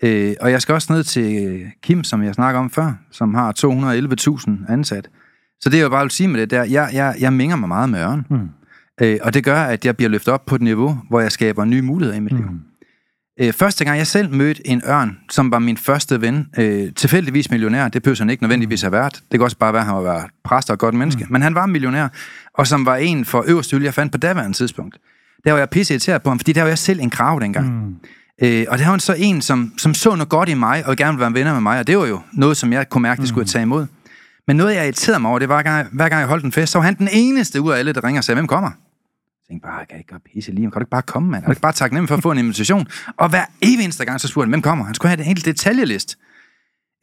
Øh, og jeg skal også ned til Kim, som jeg snakker om før, som har 211.000 ansat. Så det jeg jo bare vil sige med det der, jeg, jeg, jeg minger mig meget med Ørn. Mm. Øh, og det gør, at jeg bliver løftet op på et niveau, hvor jeg skaber nye muligheder i mit mm. liv. Øh, første gang jeg selv mødte en ørn, som var min første ven, øh, tilfældigvis millionær, det behøver han ikke nødvendigvis have været. Det kan også bare være, at han var præst og et godt menneske. Mm. Men han var millionær, og som var en for øverste hylde, jeg fandt på daværende tidspunkt. Der var jeg pisse irriteret på ham, fordi der var jeg selv en krav dengang. Mm. Øh, og det var så en, som, som så noget godt i mig, og gerne ville være venner med mig, og det var jo noget, som jeg kunne mærke, det skulle jeg tage imod. Men noget, jeg irriterede mig over, det var, hver gang, hver gang jeg holdt en fest, så var han den eneste ud af alle, der ringer og sagde, hvem kommer? Jeg tænkte bare, kan jeg ikke gøre pisse lige? Kan du ikke bare komme, mand? Kan du ikke bare takke nemt for at få en invitation? Og hver evig eneste gang, så spurgte han, hvem kommer? Han skulle have en helt detaljelist.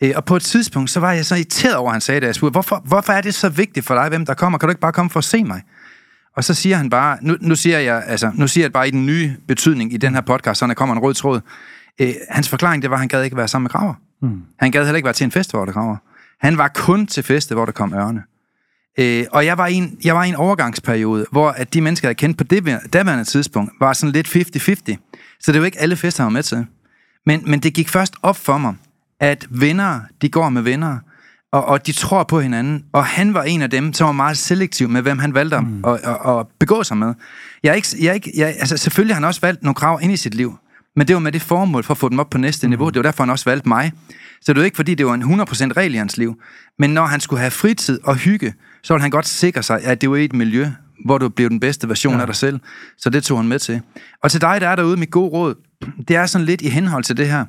Øh, og på et tidspunkt, så var jeg så irriteret over, at han sagde det. Jeg spurgte, hvorfor, hvorfor er det så vigtigt for dig, hvem der kommer? Kan du ikke bare komme for at se mig? Og så siger han bare, nu, nu siger jeg, altså, nu siger jeg bare i den nye betydning i den her podcast, så der kommer en rød tråd. Øh, hans forklaring, det var, at han gad ikke være sammen med kraver. Mm. Han gad heller ikke være til en fest, hvor der kraver. Han var kun til feste, hvor der kom ørne. Øh, og jeg var, i en, jeg var i en overgangsperiode, hvor at de mennesker, jeg kendte på det daværende tidspunkt, var sådan lidt 50-50. Så det var ikke alle fester, jeg var med til. Men, men det gik først op for mig, at venner, de går med venner, og, og de tror på hinanden. Og han var en af dem, som var meget selektiv med, hvem han valgte mm. at, at, at begå sig med. Jeg er ikke, jeg er ikke, jeg, altså selvfølgelig har han også valgt nogle krav ind i sit liv, men det var med det formål for at få dem op på næste mm. niveau. Det var derfor, han også valgte mig. Så det var ikke, fordi det var en 100% regel i hans liv. Men når han skulle have fritid og hygge, så ville han godt sikre sig, at det var i et miljø, hvor du blev den bedste version ja. af dig selv. Så det tog han med til. Og til dig, der er derude, mit gode råd, det er sådan lidt i henhold til det her.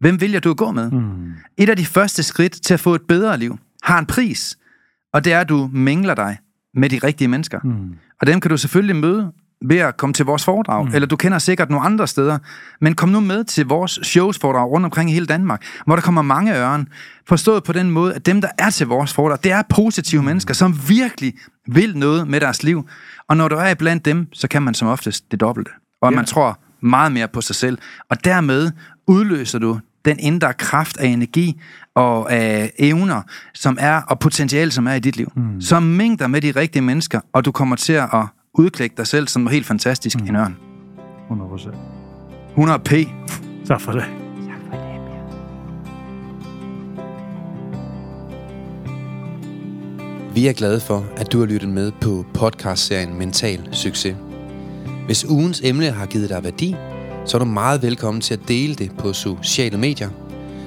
Hvem vil jeg, du gå med? Mm. Et af de første skridt til at få et bedre liv har en pris, og det er, at du mingler dig med de rigtige mennesker. Mm. Og dem kan du selvfølgelig møde ved at komme til vores foredrag, mm. eller du kender sikkert nogle andre steder, men kom nu med til vores shows foredrag rundt omkring i hele Danmark, hvor der kommer mange øren, forstået på den måde, at dem, der er til vores foredrag, det er positive mm. mennesker, som virkelig vil noget med deres liv. Og når du er blandt dem, så kan man som oftest det dobbelte. Og yeah. man tror meget mere på sig selv. Og dermed udløser du den indre kraft af energi og af evner, som er, og potentiale, som er i dit liv. Mm. Så mængder med de rigtige mennesker, og du kommer til at udklække dig selv som helt fantastisk mm. en ørn. 100%. 100 p. Tak for det. Vi er glade for, at du har lyttet med på podcastserien Mental Succes. Hvis ugens emne har givet dig værdi, så er du meget velkommen til at dele det på sociale medier.